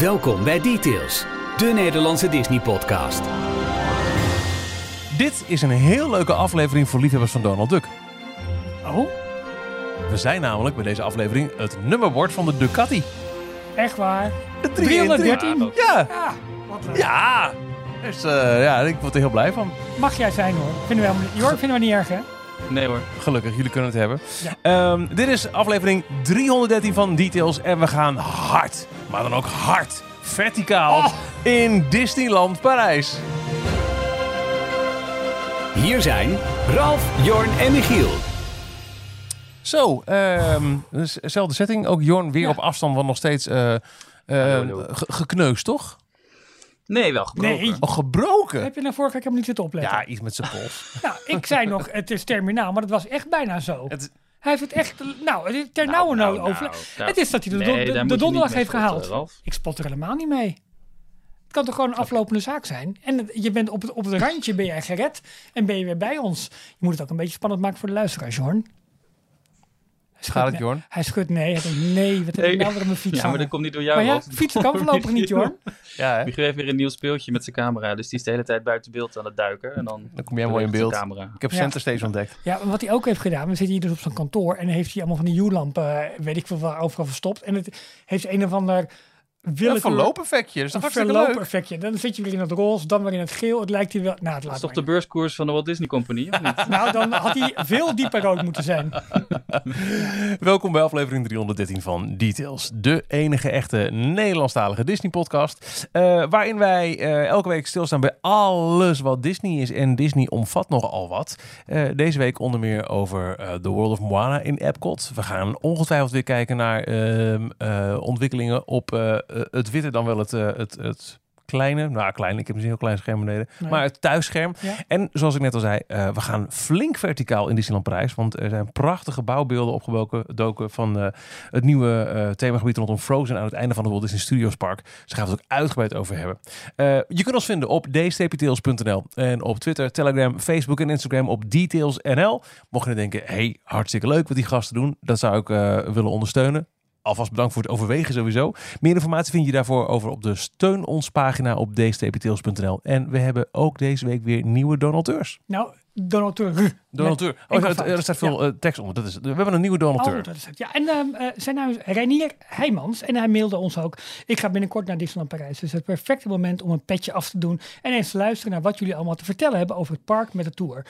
Welkom bij Details, de Nederlandse Disney-podcast. Dit is een heel leuke aflevering voor liefhebbers van Donald Duck. Oh, We zijn namelijk bij deze aflevering het nummerbord van de Ducati. echt waar? De 313? Ja, Ja, wat leuk. ja. Dus eh, ja, ik word er heel blij van. Mag jij zijn hoor. Vinden we helemaal niet, Jor, vinden we niet erg hè? Nee hoor. Gelukkig, jullie kunnen het hebben. Ja. Ehm, dit is aflevering 313 van Details en we gaan hard, maar dan ook hard, verticaal Oh. in Disneyland Parijs. Hier zijn Ralf, Jorn en Michiel. Zo, ehm, dus dezelfde setting. Ook Jorn weer Ja. op afstand, want nog steeds eh, eh, ge- gekneusd, toch? Nee, wel gebroken. Nee. Oh, gebroken? Heb je nou vorige week helemaal niet zitten opletten? Ja, iets met zijn pols. Nou, ik zei nog, het is terminaal, maar dat was echt bijna zo. Het- Hij heeft het echt, nou, het ter Nou, nauwe nou, nood over. nou, nou. het is dat hij de, Nee, de, donderdag heeft spotten, gehaald. Ralf. Ik spot er helemaal niet mee. Het kan toch gewoon een aflopende zaak zijn? En het- je bent op het, op het randje ben je gered en ben je weer bij ons. Je moet het ook een beetje spannend maken voor de luisteraars, Jorn. Gaat het. Jorn? Hij schudt nee. Hij denkt, nee, wat heb ik Nee. nou weer op mijn fiets Ja, maar dat komt niet door jou. Maar ja, fietsen kan voorlopig niet, Jorn. Ja, hè? Michiel heeft weer een nieuw speeltje met zijn camera. Dus die is de hele tijd buiten beeld aan het duiken. En dan, Dan kom jij mooi in beeld. Camera. Ik heb Ja. Center Stage ontdekt. Ja, maar wat hij ook heeft gedaan, we zitten hier dus op zijn kantoor en heeft hij allemaal van die U-lampen, eh, weet ik veel waar, overal verstopt. En het heeft een of ander Een willekeur... verloopeffectje. Dat is een verloopeffectje. Dan zit je weer in het roze, dan weer in het geel. Het lijkt hier wel... Nou, het Dat laat is toch de beurskoers van de Walt Disney Company, of niet? Nou, dan had hij veel dieper rood moeten zijn. Welkom bij aflevering 313 van Details. De enige echte Nederlandstalige Disney-podcast. eh, waarin wij eh, elke week stilstaan bij alles wat Disney is. En Disney omvat nogal wat. Eh, deze week onder meer over eh, The World of Moana in Epcot. We gaan ongetwijfeld weer kijken naar ehm, eh, ontwikkelingen op het witte, dan wel het, eh, het, het kleine. Nou, klein, ik heb misschien een heel klein scherm beneden. Nee. Maar het thuisscherm. Ja. En zoals ik net al zei, eh, we gaan flink verticaal in Disneyland Parijs. Want er zijn prachtige bouwbeelden opgedoken van eh, het nieuwe eh, themagebied rondom Frozen aan het einde van het Walt Disney Studios Park. Dus daar gaan het ook uitgebreid over hebben. Eh, je kunt ons vinden op dstptails.nl en op Twitter, Telegram, Facebook en Instagram op detailsnl. Mocht je denken, hey, hartstikke leuk wat die gasten doen. Dat zou ik eh, willen ondersteunen. Alvast bedankt voor het overwegen sowieso. Meer informatie vind je daarvoor over op de Steun ons pagina op dstptails.nl. En we hebben ook deze week weer nieuwe donateurs. Nou, Donald Trump. Donateur. Oh, er, staat veel eh, tekst onder. Dat is, we hebben een nieuwe donateur. Oh, dat is het. Ja, en ehm, eh, zijn naam is Reinier Heijmans. En hij mailde ons ook. Ik ga binnenkort naar Disneyland Parijs. Dus het perfecte moment om een petje af te doen. En eens te luisteren naar wat jullie allemaal te vertellen hebben over het park met de tour.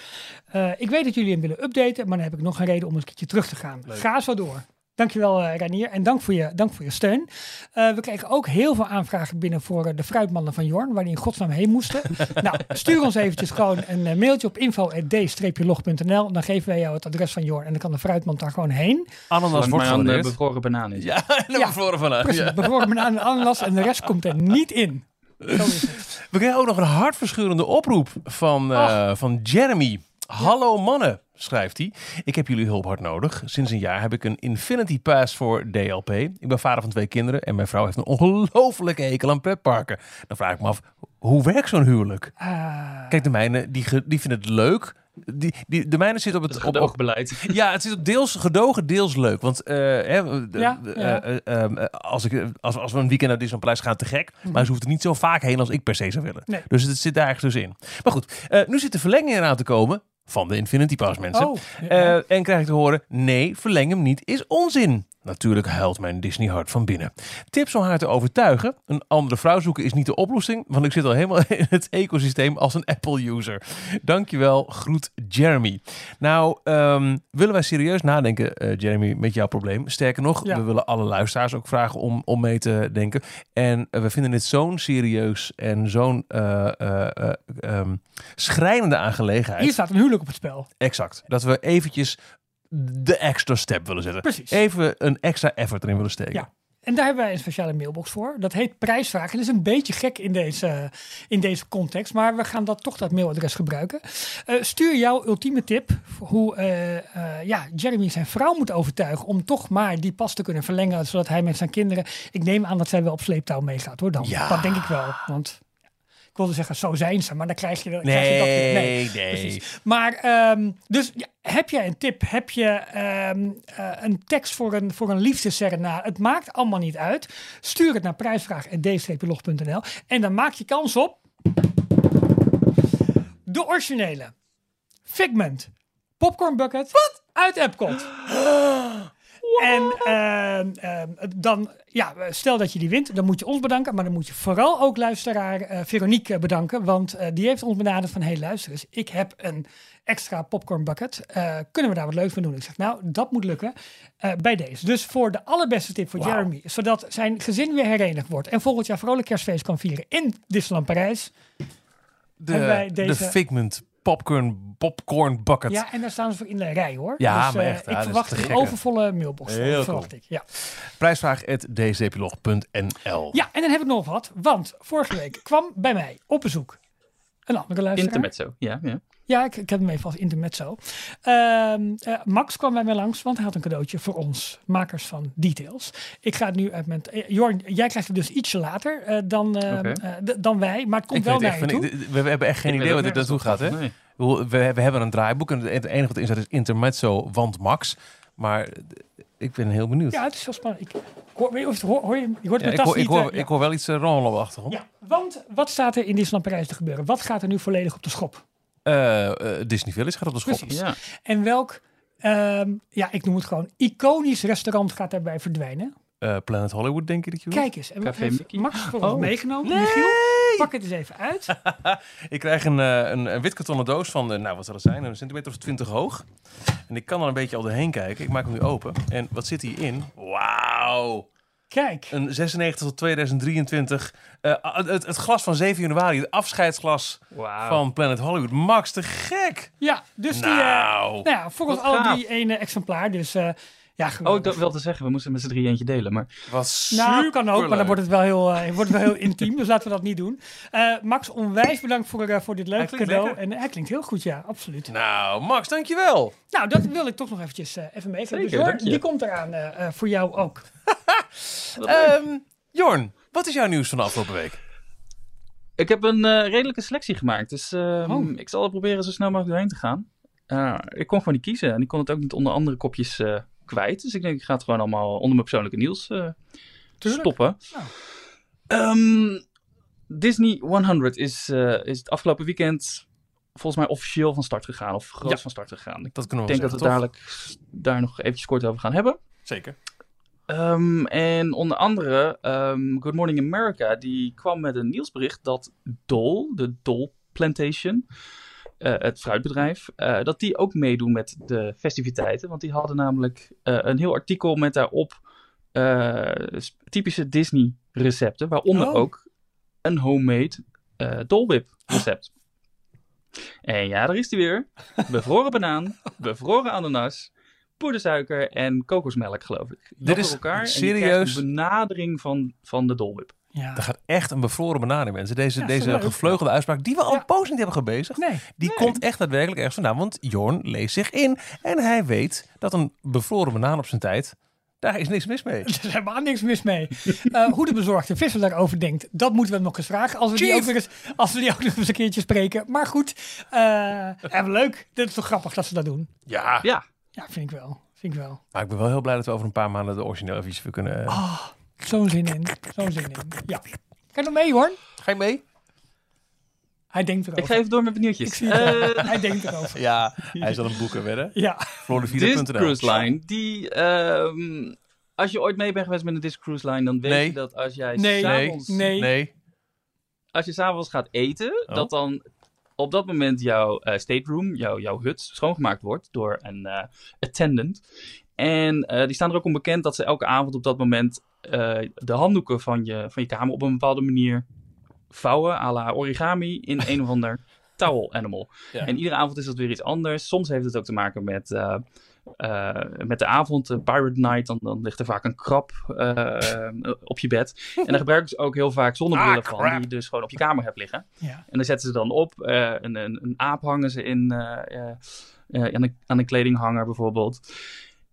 Eh, ik weet dat jullie hem willen updaten. Maar dan heb ik nog een reden om eens een keertje terug te gaan. Ga zo door. Dankjewel uh, Reinier. En dank voor je, dank voor je steun. Eh, we kregen ook heel veel aanvragen binnen voor eh, de fruitmannen van Jorn. Waar die in godsnaam heen moesten. nou, stuur ons eventjes gewoon een mailtje op info.d-log.nl. Dan geven wij jou het adres van Jorn. En dan kan de fruitman daar gewoon heen. Ananas wordt eh, gewaardeerd. bevroren banaan is. Ja, Ja, bevroren van. Precies, Ja. bevroren banaan en ananas en de rest komt er niet in. Zo is het. We kregen ook nog een hartverscheurende oproep van, eh, van Jeremy. Hallo mannen, schrijft hij. Ik heb jullie hulp hard nodig. Sinds een jaar heb ik een Infinity Pass voor DLP. Ik ben vader van twee kinderen en mijn vrouw heeft een ongelofelijke hekel aan pretparken. Dan vraag ik me af, hoe werkt zo'n huwelijk? Ah, Kijk, de mijne, die, die vinden het leuk. Die, die, de mijne zit op het... Het op, op, gedoogbeleid. ja, het zit op deels gedogen, deels leuk. Want hè, de- Ja, de- ja. als, ik, als, als we een weekend naar Disneyland Parijs gaan, te gek. Maar ze hoeft er niet zo vaak heen als ik per se zou willen. Nee. Dus het zit daar ergens tussenin. Maar goed, eh, nu zit de verlenging eraan te komen van de Infinity Pass, mensen. Oh, Eh, en krijg ik te horen, nee, verleng hem niet, is onzin. Natuurlijk huilt mijn Disney hart van binnen. Tips om haar te overtuigen. Een andere vrouw zoeken is niet de oplossing, want ik zit al helemaal in het ecosysteem als een Apple-user. Dankjewel, groet Jeremy. Nou, ehm, willen wij serieus nadenken, eh, Jeremy, met jouw probleem? Sterker nog, Ja. we willen alle luisteraars ook vragen om, om mee te denken. En eh, we vinden dit zo'n serieus en zo'n eh, ehm, schrijnende aangelegenheid. hier staat een huwelijk op het spel. Exact. Dat we eventjes de extra step willen zetten. Precies. Even een extra effort erin willen steken. Ja. En daar hebben wij een speciale mailbox voor. Dat heet prijsvraag. En dat is een beetje gek in deze, in deze context. Maar we gaan dat toch dat mailadres gebruiken. Eh, stuur jouw ultieme tip. Hoe eh, eh, ja, Jeremy zijn vrouw moet overtuigen. Om toch maar die pas te kunnen verlengen. Zodat hij met zijn kinderen. Ik neem aan dat zij wel op sleeptouw meegaat hoor. Dan. Ja. Dat denk ik wel. Want Ik wilde zeggen, zo zijn ze, maar dan krijg je, dan krijg je dat weer. Nee, nee. Precies. Maar ehm, dus ja, heb jij een tip? Heb je ehm, eh, een tekst voor een, voor een liefdesserenade? Het maakt allemaal niet uit. Stuur het naar prijsvraag.d-log.nl en dan maak je kans op de originele Figment Popcorn Bucket uit Epcot. En ehm, ehm, dan, ja, stel dat je die wint, dan moet je ons bedanken. Maar dan moet je vooral ook luisteraar eh, Veronique bedanken. Want eh, die heeft ons benaderd van, hey luister eens, ik heb een extra popcorn bucket. Eh, kunnen we daar wat leuks mee doen? Ik zeg, nou, dat moet lukken bij deze. Dus voor de allerbeste tip voor. Jeremy, zodat zijn gezin weer herenigd wordt. En volgend jaar vrolijk kerstfeest kan vieren in Disneyland Parijs. De, deze- de Figment popcorn, popcorn bucket. Ja, en daar staan ze voor in de rij hoor. Ja, dus, maar eh, echt, ja, ik verwacht een gekke. overvolle mailbox. Heel verwacht cool. ik. Ja. Prijsvraag.dcplog.nl ja, en dan heb ik nog wat. Want vorige week kwam bij mij op bezoek een andere luisteraar. Intermezzo, ja. ja. Ja, ik, ik heb hem even als intermezzo. Ehm eh, Max kwam bij mij langs, want hij had een cadeautje voor ons, makers van Details. Ik ga het nu uit mijn... eh, Jorn, jij krijgt het dus ietsje later eh, dan, eh, eh, d- dan wij, maar het komt Ik wel naar je van, toe. ik- we, we hebben echt geen Ik idee wat dit naartoe gaat. Hè? nee. We, we hebben een draaiboek en het enige wat erin staat is intermezzo, want Max. Maar ik ben heel benieuwd. Ja, het is heel spannend. Ik, hoor, hoor, hoor je, je hoort Ja, mijn ik, hoor, ik, niet, hoor, ja. ik hoor wel iets uh, rommelen op de achtergrond. Ja, want wat staat er in Disneyland Parijs te gebeuren? Wat gaat er nu volledig op de schop? Eh, eh, Disney Village gaat op de schop. Precies. Ja. En welk, ehm, ja, ik noem het gewoon, iconisch restaurant gaat daarbij verdwijnen? Eh, Planet Hollywood, denk je dat je wil? Kijk eens. En wat Café Mickey? Max voor ons Oh. meegenomen? Nee! Michiel, pak het eens even uit. Ik krijg een, eh, een, een wit kartonnen doos van, eh, nou wat zal het zijn, een centimeter of 20 hoog. En ik kan er een beetje al doorheen kijken. Ik maak hem nu open. En wat zit hierin? Wauw! Kijk. Een 96 tot 2023. eh, het, het glas van 7 januari, het afscheidsglas van Planet Hollywood. Max, te gek! Ja, dus die... eh, nou, ja, voor ons alle gaaf. drie één eh, exemplaar. Dus eh, ja, Oh, ik dacht wel te zeggen, we moesten met z'n drie eentje delen. Maar wat Nou, kan ook, maar dan wordt het wel heel, eh, wordt het wel heel intiem. Dus laten we dat niet doen. Eh, Max, onwijs bedankt voor, voor dit leuke cadeau. lekker. En hij klinkt heel goed, ja, absoluut. Nou, Max, dankjewel. Nou, dat wil ik toch nog eventjes eh, even meegeven. Dus die komt eraan voor jou ook. Ehm, Jorn, wat is jouw nieuws van de afgelopen week? ik heb een eh, redelijke selectie gemaakt. Dus ehm, Oh. ik zal het proberen zo snel mogelijk doorheen te gaan. Eh, ik kon gewoon niet kiezen. En ik kon het ook niet onder andere kopjes eh, kwijt. Dus ik denk, ik ga het gewoon allemaal onder mijn persoonlijke nieuws eh, stoppen. Nou. Ehm, Disney 100 is, eh, is het afgelopen weekend volgens mij officieel van start gegaan. Of groot Ja. van start gegaan. Ik Dat kunnen we denk dat we dadelijk daar nog eventjes kort over gaan hebben. Zeker. Ehm, en onder andere ehm, Good Morning America, die kwam met een nieuwsbericht dat Dole, de Dole Plantation, eh, het fruitbedrijf, eh, dat die ook meedoen met de festiviteiten. Want die hadden namelijk eh, een heel artikel met daarop typische Disney recepten, waaronder Oh. ook een homemade Dole Whip recept. En ja, daar is die weer. Bevroren banaan, bevroren ananas, poedersuiker en kokosmelk, geloof ik. Dat Dit is elkaar. Serieus- een benadering van, van de Dole Whip. Ja. Er gaat echt een bevroren banaan in, mensen. Deze, Ja, deze leuk. gevleugelde uitspraak, die we al Ja. een poos niet hebben gebezigd, Nee, die komt echt daadwerkelijk ergens vandaan. Want Jorn leest zich in en hij weet dat een bevroren banaan op zijn tijd, daar is niks mis mee. er is helemaal niks mis mee. Eh, hoe de bezorgde visser daarover denkt, dat moeten we hem nog eens vragen. Als we, die ook, weer eens, als we die ook nog eens een keertje spreken. Maar goed, eh en leuk. Dit is toch grappig dat ze dat doen. Ja, Ja, Ja, vind ik wel. Vind ik wel. maar ik ben wel heel blij dat we over een paar maanden de originele visie weer kunnen... Ah, zo'n zin in. Zo'n zin in. Ja. Kan je nog mee, hoor? Ga je mee? Hij denkt erover. ik ga even door met zie het. Eh, Hij denkt erover. Ja, hij zal een boeken wedden. Ja. Disc Florida.nl. Cruise Line, die... ehm, als je ooit mee bent geweest met een Disc Cruise Line, dan weet Nee. je dat als jij Nee. s'avonds Nee. Nee. als je s'avonds gaat eten, Oh. dat dan op dat moment jouw eh stateroom, jouw, jouw hut, schoongemaakt wordt door een eh, attendant. En eh, die staan er ook om bekend dat ze elke avond op dat moment de handdoeken van je, van je kamer op een bepaalde manier vouwen, à la origami, in een of ander towel animal. Ja. En iedere avond is dat weer iets anders. Soms heeft het ook te maken met, eh, met de avond, de Pirate Night. Dan, dan ligt er vaak een krab eh, op je bed. En daar gebruiken ze ook heel vaak zonnebrillen Ah, van, die je dus gewoon op je kamer hebt liggen. Ja. En dan zetten ze dan op. eh, een, een, een aap hangen ze in, aan, een, aan een kledinghanger bijvoorbeeld.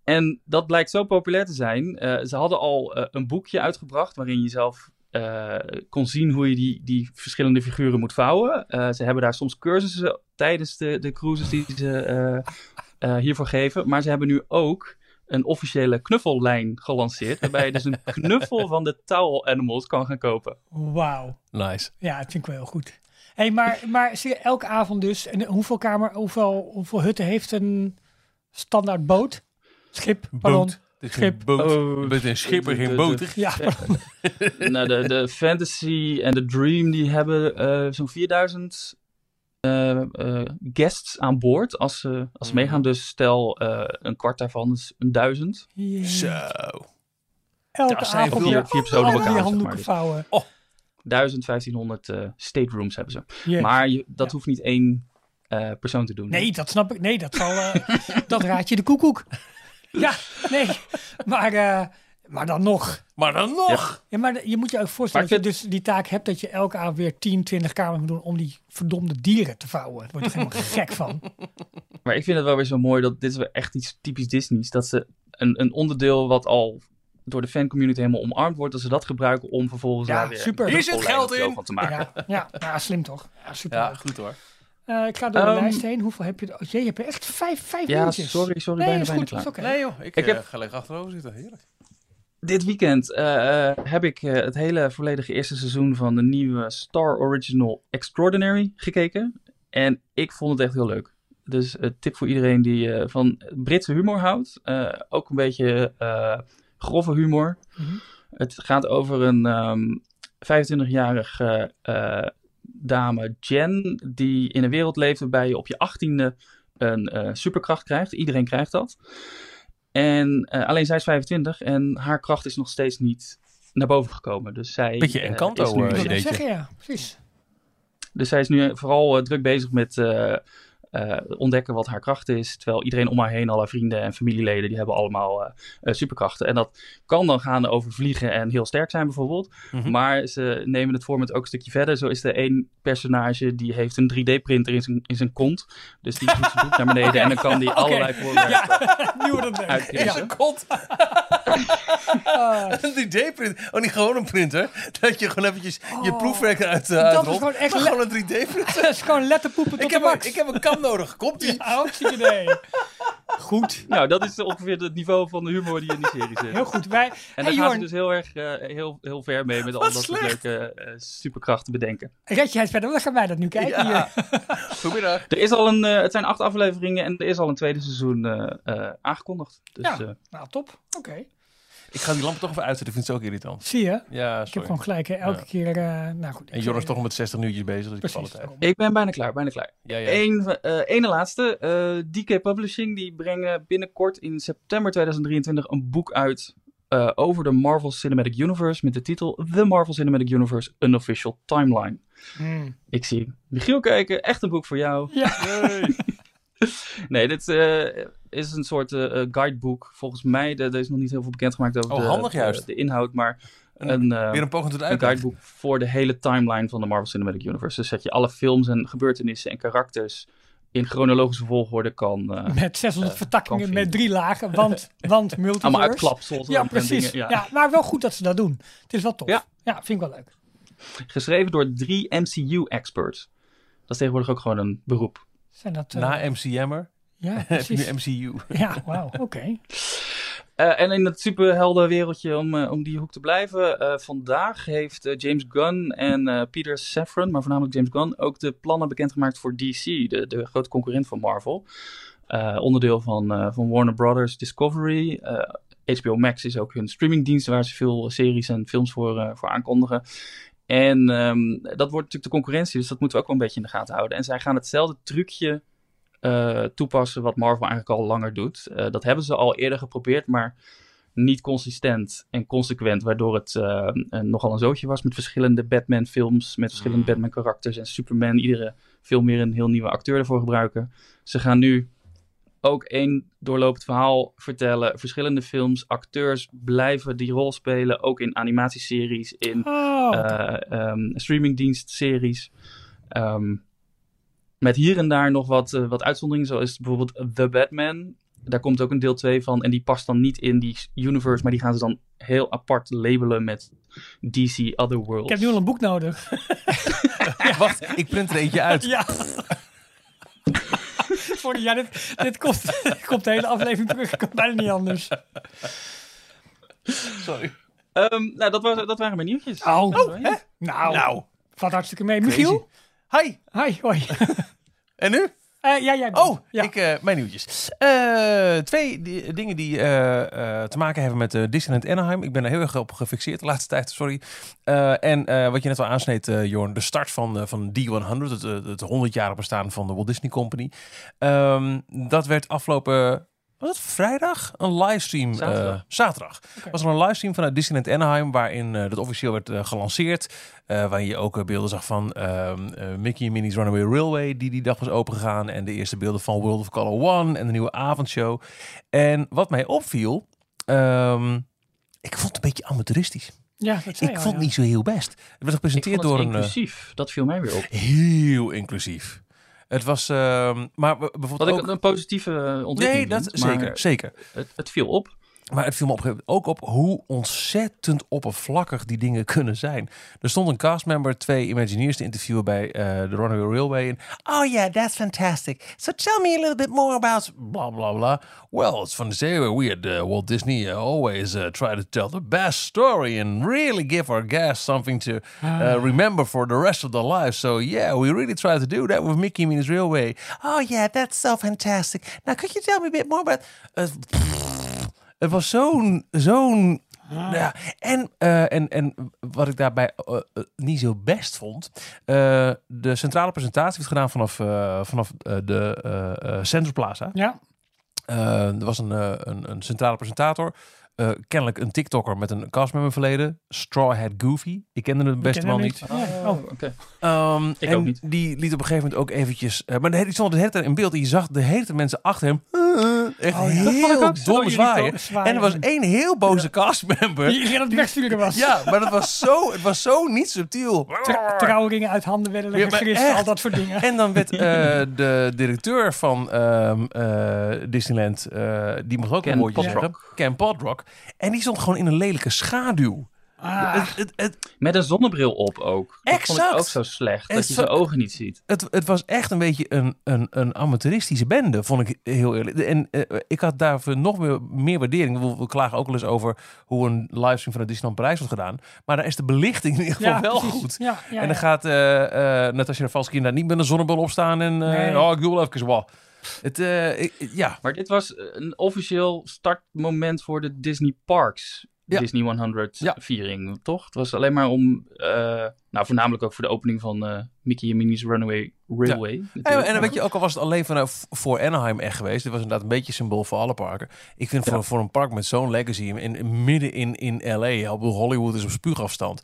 En dat blijkt zo populair te zijn. Ze hadden al een boekje uitgebracht waarin je zelf kon zien hoe je die, die verschillende figuren moet vouwen. Ze hebben daar soms cursussen tijdens de, de cruises die ze eh, eh, hiervoor geven. Maar ze hebben nu ook een officiële knuffellijn gelanceerd. Waarbij je dus een knuffel van de Towel Animals kan gaan kopen. Wauw. Nice. Ja, dat vind ik wel heel goed. Hey, maar, maar zie je elke avond dus, en hoeveel, kamer, hoeveel, hoeveel hutten heeft een standaard boot? Schip, pardon. Boot. Schip. geen boot. Oh, bent een schipper, de- geen boter. Ja, pardon. nou, de, de Fantasy en de Dream die hebben eh, zo'n 4000 eh, eh, guests aan boord als ze als ze Mhm. meegaan. Dus stel eh, een kwart daarvan is een duizend. Zo. Elke zijn avond weer vier personen op die elkaar, zeg handdoeken maar. vouwen. 1000, 1500 eh, staterooms hebben ze. Maar je, dat Ja. hoeft niet één eh, persoon te doen. Nee, dat snap ik. Nee, dat zal. eh, dat raad je de koekoek. Ja, nee. Maar, eh, maar dan nog. Maar dan nog. Ja, maar je moet je ook voorstellen Maar dat je dus die taak hebt dat je elke avond weer 10, 20 kamers moet doen om die verdomde dieren te vouwen. Daar word je helemaal gek van. Maar ik vind het wel weer zo mooi dat dit is wel echt iets typisch Disney's. Dat ze een, een onderdeel wat al door de fancommunity helemaal omarmd wordt, dat ze dat gebruiken om vervolgens Ja, daar weer super. een Hier zit geld in. van te maken. Ja, ja, ja, slim toch? Ja, super. Ja, goed hoor. Eh, ik ga door de Ehm, lijst heen. Hoeveel heb je? er? Oh, jee, je hebt er echt vijf, vijf Ja, minuutjes. sorry, sorry, Nee, bijna, is bijna goed. klaar. Is oké. Nee joh, ik, Ik eh, heb- ga lekker achterover zitten. Heerlijk. Dit weekend eh, eh, heb ik eh, het hele volledige eerste seizoen van de nieuwe Star Original Extraordinary gekeken. En ik vond het echt heel leuk. Dus een tip voor iedereen die van Britse humor houdt. Ook een beetje grove humor. Mhm. Het gaat over een ehm 25-jarige eh, dame, Jen, die in een wereld leeft waarbij je op je 18e een superkracht krijgt. Iedereen krijgt dat. En eh, alleen zij is 25 en haar kracht is nog steeds niet naar boven gekomen. Dus zij, Beetje eh, is nu- wil net ideetje. zeggen, ja, precies. dus zij is nu vooral eh, druk bezig met eh, ontdekken wat haar kracht is. Terwijl iedereen om haar heen, alle vrienden en familieleden, die hebben allemaal eh, eh, superkrachten. En dat kan dan gaan over vliegen en heel sterk zijn bijvoorbeeld. Mhm. Maar ze nemen het format ook een stukje verder. Zo is er één personage die heeft een 3D-printer in zijn, in zijn kont. Dus die doet zijn naar beneden en dan kan die allerlei voorwerpen Nieuwer dan denk ik. uitkiezen. Ja. God. Ah, Een 3D-print. Oh, niet gewoon een printer. Dat je gewoon eventjes je Oh. proefwerk eruit uh, Dat is gewoon echt gewoon een 3D-printer. dat is gewoon letterpoepen tot ik, de heb een, ik heb een kam nodig. Komt ie? Ja, hartstikke idee. Goed. Nou, dat is ongeveer het niveau van de humor die in die serie zit. Heel goed. Wij, En hey, daar gaan ze dus heel erg eh, heel, heel ver mee met al dat soort leuke eh, superkrachten bedenken. red je het verder? Dan gaan wij dat nu kijken Ja. hier. Goedemiddag. Er is al een, eh, het zijn acht afleveringen en er is al een tweede seizoen eh, eh, aangekondigd. Dus Ja. eh, Nou, top. Oké. Ik ga die lamp toch even uitzetten. Ik vind het ook irritant. Zie je? Ja, Ik heb sorry. gewoon gelijk. Hè. Elke Ja. keer. eh, nou goed. En Joris is toch nog met 60 nieuwtjes bezig. Dus ik Precies. tijd. daarom. ik ben bijna klaar, bijna klaar. Ja, ja. Eén, eh, ene laatste. eh, DK Publishing die brengen binnenkort in september 2023 een boek uit eh, over de Marvel Cinematic Universe met de titel The Marvel Cinematic Universe Unofficial Timeline. Hmm. Ik zie Michiel kijken, echt een boek voor jou. Ja. Nee, dit eh, is een soort eh, eh, guideboek. Volgens mij, er er is nog niet heel veel bekendgemaakt over Oh, de, handig juist. de inhoud, maar Een- een, eh, Weer een poging tot een guideboek voor de hele timeline van de Marvel Cinematic Universe. Dus dat je alle films en gebeurtenissen en karakters in chronologische volgorde kan... eh, Met 600 Eh, vertakkingen met drie lagen. Want, want multiverse. allemaal uitklapsels Ja, en precies. dingen. ja. maar wel goed dat ze dat doen. Het is wel tof. Ja. ja vind ik wel leuk. Geschreven door drie MCU-experts. Dat is tegenwoordig ook gewoon een beroep. Zijn dat, Na MCM'er ja, precies. nu MCU. Ja, wauw, oké. Eh, en in het superhelden wereldje, om, eh, om die hoek te blijven. eh, vandaag heeft James Gunn en eh, Peter Safran, maar voornamelijk James Gunn, ook de plannen bekendgemaakt voor DC, de, de grote concurrent van Marvel. Eh, onderdeel van, eh, van Warner Brothers Discovery. Eh, HBO Max is ook hun streamingdienst waar ze veel series en films voor, eh, voor aankondigen. En ehm, dat wordt natuurlijk de concurrentie, dus dat moeten we ook wel een beetje in de gaten houden. En zij gaan hetzelfde trucje eh, toepassen wat Marvel eigenlijk al langer doet. Eh, dat hebben ze al eerder geprobeerd, maar niet consistent en consequent, waardoor het eh, een- nogal een zootje was met verschillende Batman-films, met verschillende Batman-karakters en Superman. Iedere film weer een heel nieuwe acteur ervoor gebruiken. Ze gaan nu ook één doorlopend verhaal vertellen. Verschillende films, acteurs blijven die rol spelen, ook in animatieseries, in Oh, eh ehm, streamingdienstseries. Ehm, met hier en daar nog wat, eh, wat uitzonderingen, zoals bijvoorbeeld The Batman. daar komt ook een deel 2 van. En die past dan niet in die universe, maar die gaan ze dan heel apart labelen met DC Otherworld. Ik heb nu al een boek nodig. Wacht, ik print er eentje uit. Ja. Voor de, ja, dit, dit komt, dit komt de hele aflevering terug. Ik kan bijna niet anders. Sorry. Ehm, nou, dat, was, dat waren mijn nieuwtjes. Oh, Oh, hè? Nou, Nou, valt hartstikke mee. Michiel? Hi. Hi, hoi. En nu? Eh, ja, jij bent. Oh, ja. ik, eh, mijn nieuwtjes. Eh, twee di- dingen die te maken hebben met uh, Disneyland Anaheim. Ik ben er heel erg op gefixeerd de laatste tijd, sorry. En wat je net al aansneed, Jorn, de start van, van D100, het, het 100-jarig bestaan van de Walt Disney Company. Ehm, dat werd afgelopen, was het vrijdag? Een livestream. eh, Zaterdag. zaterdag. Was er een livestream vanuit Disneyland Anaheim, waarin eh, dat officieel werd eh, gelanceerd. Eh, waarin je ook beelden zag van ehm, eh, Mickey en Minnie's Runaway Railway, die die dag was opengegaan. En de eerste beelden van World of Color One en de nieuwe avondshow. En wat mij opviel, ehm, ik vond het een beetje amateuristisch. Ja, dat zei Ik al, vond het ja. niet zo heel best. Het werd Ik gepresenteerd vond het door een... inclusief. Dat viel mij weer op. heel inclusief. Het was, ehm, maar Wat bijvoorbeeld ik ook... een positieve ontwikkeling Nee, dat vind, zeker, zeker. Het, het viel op. Maar het viel me op, ook op hoe ontzettend oppervlakkig die dingen kunnen zijn. Er stond een castmember twee Imagineers te interviewen bij eh, de Runaway Railway. En, oh yeah, that's fantastic. So tell me a little bit more about blah blah blah. Well, it's fun to say we at uh, Walt Disney uh, always uh, try to tell the best story and really give our guests something to uh, remember for the rest of their lives. So yeah, we really try to do that with Mickey Minnie's Railway. Oh yeah, that's so fantastic. Now, could you tell me a bit more about? Uh, het was zo'n, zo'n, ja. En, eh, en, en wat ik daarbij eh, eh, niet zo best vond, eh, de centrale presentatie werd gedaan vanaf, eh, vanaf de eh, eh, Central Plaza. Ja, Eh, er was een, een, een centrale presentator. eh, kennelijk een TikToker met een castmember verleden. Straw Hat Goofy. Ik kende hem best wel niet. Ja, oh. Oké. Ehm, Ik en ook niet. die liet op een gegeven moment ook eventjes... eh, maar de, hele- die stond de hele tijd in beeld. En je zag de hele tijd mensen achter hem... echt Oh ja, dat vond ik heel domme zwaaien. En er was één heel boze castmember. Die iedereen aan het wegsturen was. Ja, maar dat was zo, het was zo niet subtiel. Tra- trouwringen uit handen werden Ja, al dat soort dingen. En dan werd eh, de directeur van ehm, eh, Disneyland, eh, die mocht ook Ken een zeggen. Ken Podrock. En die stond gewoon in een lelijke schaduw. Ah, Het, het, het, Met een zonnebril op ook. Dat vond ik Exact. ook zo slecht. En Dat je zijn ogen niet ziet. het, het was echt een beetje een, een, een amateuristische bende, vond ik heel eerlijk. En eh, ik had daarvoor nog meer, meer waardering. We, we klagen ook wel eens over hoe een livestream van de Disneyland Parijs wordt gedaan. Maar daar is de belichting in ieder geval ja, wel precies. goed. Ja, ja, en dan ja. gaat uh, uh, Natasja Rafalski inderdaad niet met een zonnebril opstaan en uh, Nee. oh, ik wil wel even wow. Het, uh, ik, ja. Maar dit was een officieel startmoment voor de Disney Parks. Ja. Disney 100 Ja. viering, toch? Het was alleen maar om, uh, nou voornamelijk ook voor de opening van uh, Mickey en Minnie's Runaway Railway. En, en dan weet je, ook al was het alleen vanaf voor Anaheim echt geweest. Dit was inderdaad een beetje symbool voor alle parken. Ik vind voor, voor een park met zo'n legacy in, in, midden in, in LA, Hollywood is op spuugafstand.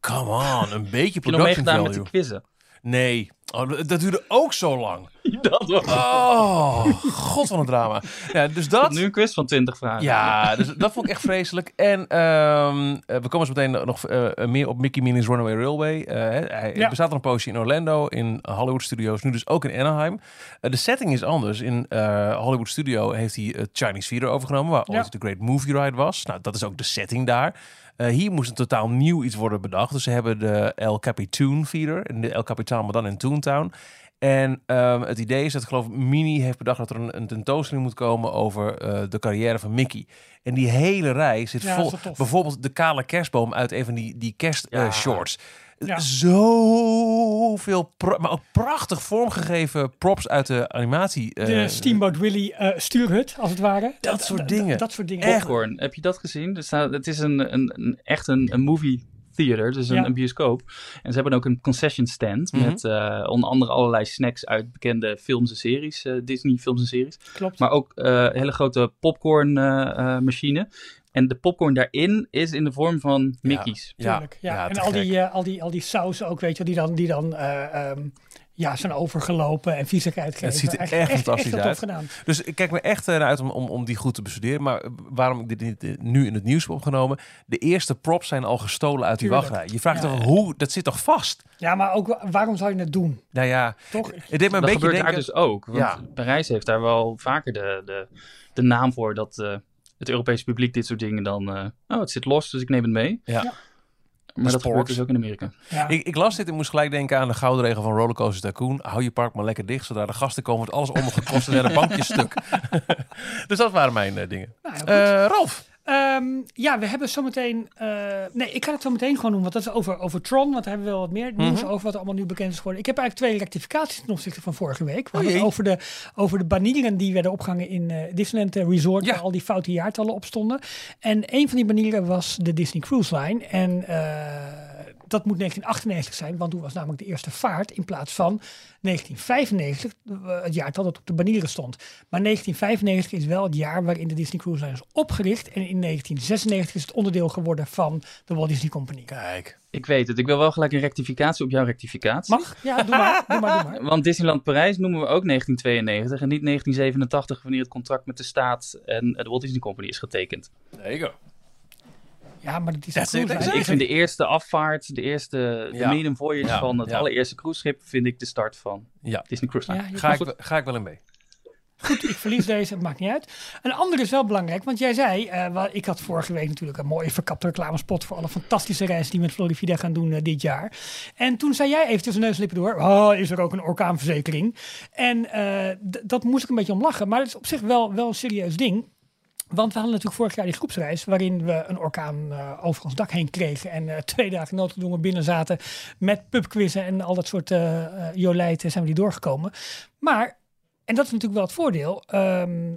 Come on, een beetje Heb je nog production meegedaan met value. de quizzen? Nee, oh, dat duurde ook zo lang. dat was Oh, god van een drama. Ja, dus dat... nu een quiz van 20 vragen. Ja, dus dat vond ik echt vreselijk. En ehm, eh, we komen zo meteen nog eh, meer op Mickey Minnie's Runaway Railway. Eh, hij Ja. bestaat al een poosje in Orlando, in Hollywood Studios, nu dus ook in Anaheim. Eh, de setting is anders. In eh, Hollywood Studio heeft hij het Chinese Theater overgenomen, waar Ja. ooit de Great Movie Ride was. Nou, dat is ook de setting daar. Eh, hier moest een totaal nieuw iets worden bedacht. Dus ze hebben de El Capitan Theater, en de El Capitan, maar dan in Toontown. En ehm, het idee is dat, ik geloof, Minnie heeft bedacht dat er een, een tentoonstelling moet komen over eh, de carrière van Mickey. En die hele rij zit Ja, vol. Bijvoorbeeld de kale kerstboom uit een van die, die kerstshorts. Ja. Eh, shorts. Ja. Zoveel, maar ook prachtig vormgegeven props uit de animatie. eh, De Steamboat Willie eh, stuurhut, als het ware. Dat soort dingen. Dat soort dingen. Echt. Popcorn, heb je dat gezien? Het is een, een, een, echt een, een movie theater, dus een, Ja. een bioscoop. En ze hebben ook een concession stand Mhm. met eh, onder andere allerlei snacks uit bekende films en series, eh, Disney films en series. Klopt. Maar ook eh, een hele grote popcorn eh, eh, machine. En de popcorn daarin is in de vorm van Mickey's. ja, Tuurlijk, ja. ja, en te al gek. die, eh, al, die, al die sausen ook, weet je, die dan, die dan eh, ehm, ja, zijn overgelopen en viezigheid geven. Het ziet er Echt- echt fantastisch heel uit. tof gedaan. Dus ik kijk me echt eh, naar uit om, om, om die goed te bestuderen. Maar eh, waarom ik dit, dit, eh, nu in het nieuws heb opgenomen. De eerste props zijn al gestolen uit die wachtrij. Je vraagt Ja. toch hoe, dat zit toch vast? Ja, maar ook wa- waarom zou je het doen? Nou ja, Toch? het deed me een dat beetje gebeurt denken... daar dus ook. Want Ja. Parijs heeft daar wel vaker de, de, de naam voor dat eh, het Europese publiek dit soort dingen dan... eh, oh, het zit los, dus ik neem het mee. Ja. Ja. Maar dat gebeurt dus ook in Amerika. Ja. Ik, ik las dit en moest gelijk denken aan de gouden regel van Rollercoaster Tycoon. Hou je park maar lekker dicht, zodra de gasten komen, wordt alles ondergekost en de bankjes stuk. dus dat waren mijn eh, dingen. Nou. Eh Ralf, Ehm, ja, we hebben zometeen. eh, nee, ik ga het zo meteen gewoon doen, want dat is over, over Tron. Want daar hebben we wel wat meer nieuws Mhm. over wat er allemaal nu bekend is geworden. Ik heb eigenlijk twee rectificaties ten opzichte van vorige week. We over, de, over de banieren die werden opgehangen in eh, Disneyland eh, Resort, Ja. waar al die foute jaartallen op stonden. En een van die banieren was de Disney Cruise Line. En eh, dat moet 1998 zijn, want toen was namelijk de eerste vaart in plaats van 1995, eh, het jaartal dat op de banieren stond. Maar 1995 is wel het jaar waarin de Disney Cruise Line is opgericht. En in 1996 is het onderdeel geworden van de Walt Disney Company. kijk. Ik weet het. Ik wil wel gelijk een rectificatie op jouw rectificatie. Mag? Ja, doe maar. Doe maar, doe maar. Want Disneyland Parijs noemen we ook 1992 en niet 1987 wanneer het contract met de staat en de Walt Disney Company is getekend. There you go. Ja, maar Disney That's Cruise Ik vind de eerste afvaart, de eerste de Ja. maiden voyage Ja, van het ja. allereerste cruiseschip, vind ik de start van Ja, Disney Cruise Line. Ja, je ga ik, wel- ga ik wel in mee. Goed, ik verlies deze, het maakt niet uit. Een andere is wel belangrijk, want jij zei, eh, ik had vorige week natuurlijk een mooie verkapte reclamespot voor alle fantastische reizen die we met Florida gaan doen eh, dit jaar. En toen zei jij even tussen neus en lippen door, oh, is er ook een orkaanverzekering? En eh, dat moest ik een beetje om lachen, maar het is op zich wel, wel een serieus ding. Want we hadden natuurlijk vorig jaar die groepsreis waarin we een orkaan eh, over ons dak heen kregen. En eh, twee dagen noodgedwongen binnen zaten met pubquizzen en al dat soort eh, jolijten zijn we die doorgekomen. Maar, en dat is natuurlijk wel het voordeel. ehm,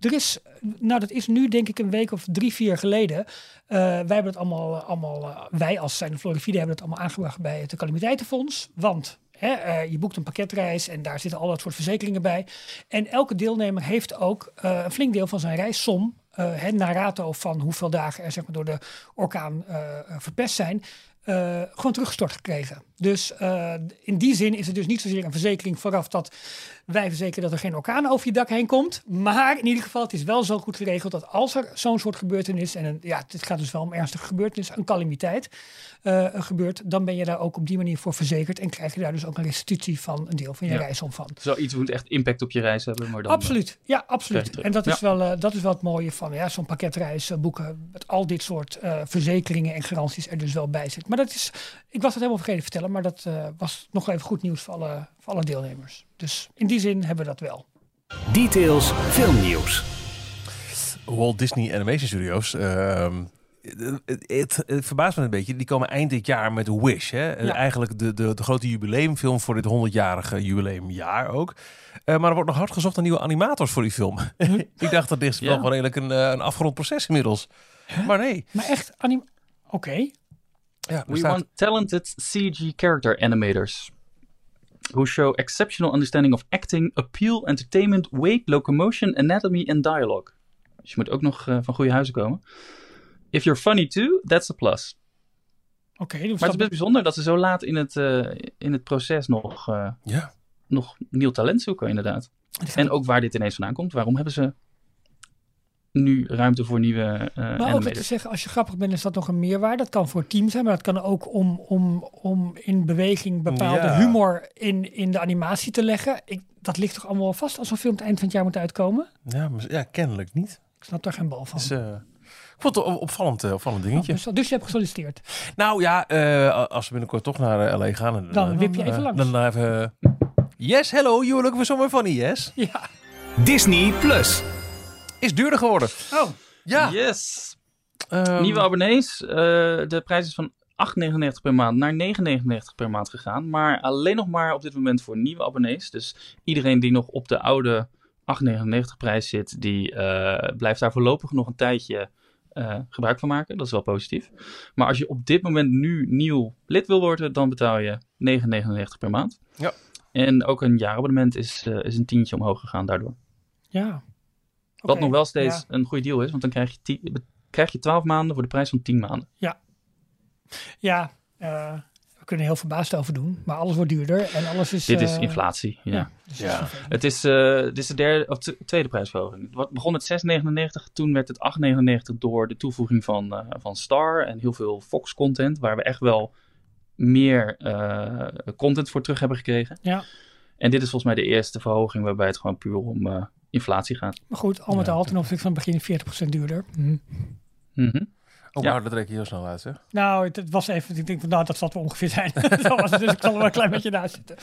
er is, nou dat is nu denk ik een week of drie, vier geleden. wij hebben het allemaal, allemaal wij als zijn Florida hebben het allemaal aangebracht bij het calamiteitenfonds. Want hè, eh, je boekt een pakketreis en daar zitten al dat soort verzekeringen bij. En elke deelnemer heeft ook eh, een flink deel van zijn reissom, eh het naar rato van hoeveel dagen er zeg maar, door de orkaan verpest zijn, gewoon teruggestort gekregen. Dus in die zin is het dus niet zozeer een verzekering vooraf dat wij verzekeren dat er geen orkaan over je dak heen komt. Maar in ieder geval, het is wel zo goed geregeld dat als er zo'n soort gebeurtenis, en een, ja, het gaat dus wel om ernstige gebeurtenis, een calamiteit eh, gebeurt, dan ben je daar ook op die manier voor verzekerd en krijg je daar dus ook een restitutie van een deel van je Ja. van. Zoiets moet echt impact op je reis hebben. Maar dan, Absoluut, ja, krijg absoluut. En dat is, Ja. wel, eh, dat is wel het mooie van ja, zo'n pakketreis eh, boeken. Met al dit soort eh, verzekeringen en garanties er dus wel bij zit. Maar dat is, ik was het helemaal vergeten te vertellen, maar dat eh, was nog even goed nieuws voor alle, alle deelnemers. Dus in die zin hebben we dat wel. Details filmnieuws. Walt Disney Animation Studios. ehm, het, het, het verbaast me een beetje. Die komen eind dit jaar met Wish. Hè? Ja. Eigenlijk de, de, de grote jubileumfilm voor dit 100-jarige jubileumjaar ook. Eh, maar er wordt nog hard gezocht naar nieuwe animators voor die film. ik dacht dat dit Ja. wel redelijk een, eh, een afgerond proces inmiddels. Maar nee. Maar echt, anim oké. Ja, We staat- want talented CG character animators who show exceptional understanding of acting, appeal, entertainment, weight, locomotion, anatomy en dialogue. Dus je moet ook nog eh, van goede huizen komen. If you're funny too, that's a plus. Oké, dus Maar het is best bijzonder dat ze zo laat in het, eh, in het proces nog, eh, ja. nog nieuw talent zoeken, inderdaad. En ook waar dit ineens vandaan komt. Waarom hebben ze nu ruimte voor nieuwe eh Maar ook te zeggen, als je grappig bent, is dat nog een meerwaarde. Dat kan voor het team zijn, maar dat kan ook om, om, om in beweging bepaalde Ja. humor in, in de animatie te leggen. Ik, dat ligt toch allemaal wel vast als een film het eind van het jaar moet uitkomen? Ja, maar- ja, kennelijk niet. Ik snap daar geen bal van. Dus, eh, ik vond het een opvallend, eh, opvallend dingetje. dus, dus je hebt gesolliciteerd. Nou ja, eh, als we binnenkort toch naar LA gaan. Dan wip je even langs. Dan even... Yes, hello, you look for somewhere funny, yes? Ja. Disney Plus. Is duurder geworden. Oh, Ja. Yes! Ehm, Nieuwe abonnees. eh, de prijs is van 8,99 per maand naar 9,99 per maand gegaan. Maar alleen nog maar op dit moment voor nieuwe abonnees. Dus iedereen die nog op de oude 8,99 prijs zit, die eh, blijft daar voorlopig nog een tijdje eh, gebruik van maken. Dat is wel positief. Maar als je op dit moment nu nieuw lid wil worden, dan betaal je 9,99 per maand. Ja. En ook een jaarabonnement is, is een tientje omhoog gegaan daardoor. ja. Wat nog wel steeds ja. een goede deal is, want dan krijg je, ti- krijg je 12 maanden voor de prijs van 10 maanden. Ja, eh, we kunnen heel verbaasd over doen. Maar alles wordt duurder en alles is... Dit is eh, inflatie, ja. dus Ja. is vervelend. Het is, eh, dit is de derde, of tweede prijsverhoging. Het begon met 6,99. Toen werd het 8,99 door de toevoeging van, eh, van Star en heel veel Fox content. Waar we echt wel meer eh, content voor terug hebben gekregen. Ja. En dit is volgens mij de eerste verhoging waarbij het gewoon puur om eh, inflatie gaat. Maar goed, al met Ja. al ten opzichte van het begin 40% duurder. Hm. Mhm. Oh, Ja. wauw, dat reken je heel snel uit, zeg. Nou, het, het was even, ik denk van nou, dat zal het wel ongeveer zijn. dat was het, dus ik zal er wel een klein beetje naast zitten.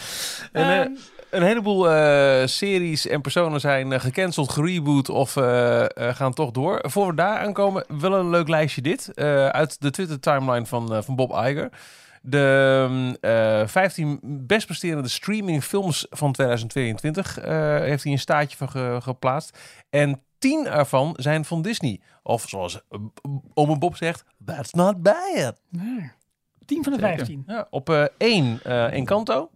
En, eh, Ehm, Een heleboel eh, series en personen zijn eh, gecanceld, gereboot of eh, eh, gaan toch door. Voor we daar aankomen, wel een leuk lijstje dit. eh, uit de Twitter-timeline van, eh, van Bob Iger. De mm, eh 15 best presterende streaming films van 2022 eh, heeft hij een staartje van ge- geplaatst. En 10 ervan zijn van Disney. Of zoals eh, Ome Bob zegt, that's not bad. nee. 10 van de Zeker. 15. Ja, op 1 eh Encanto.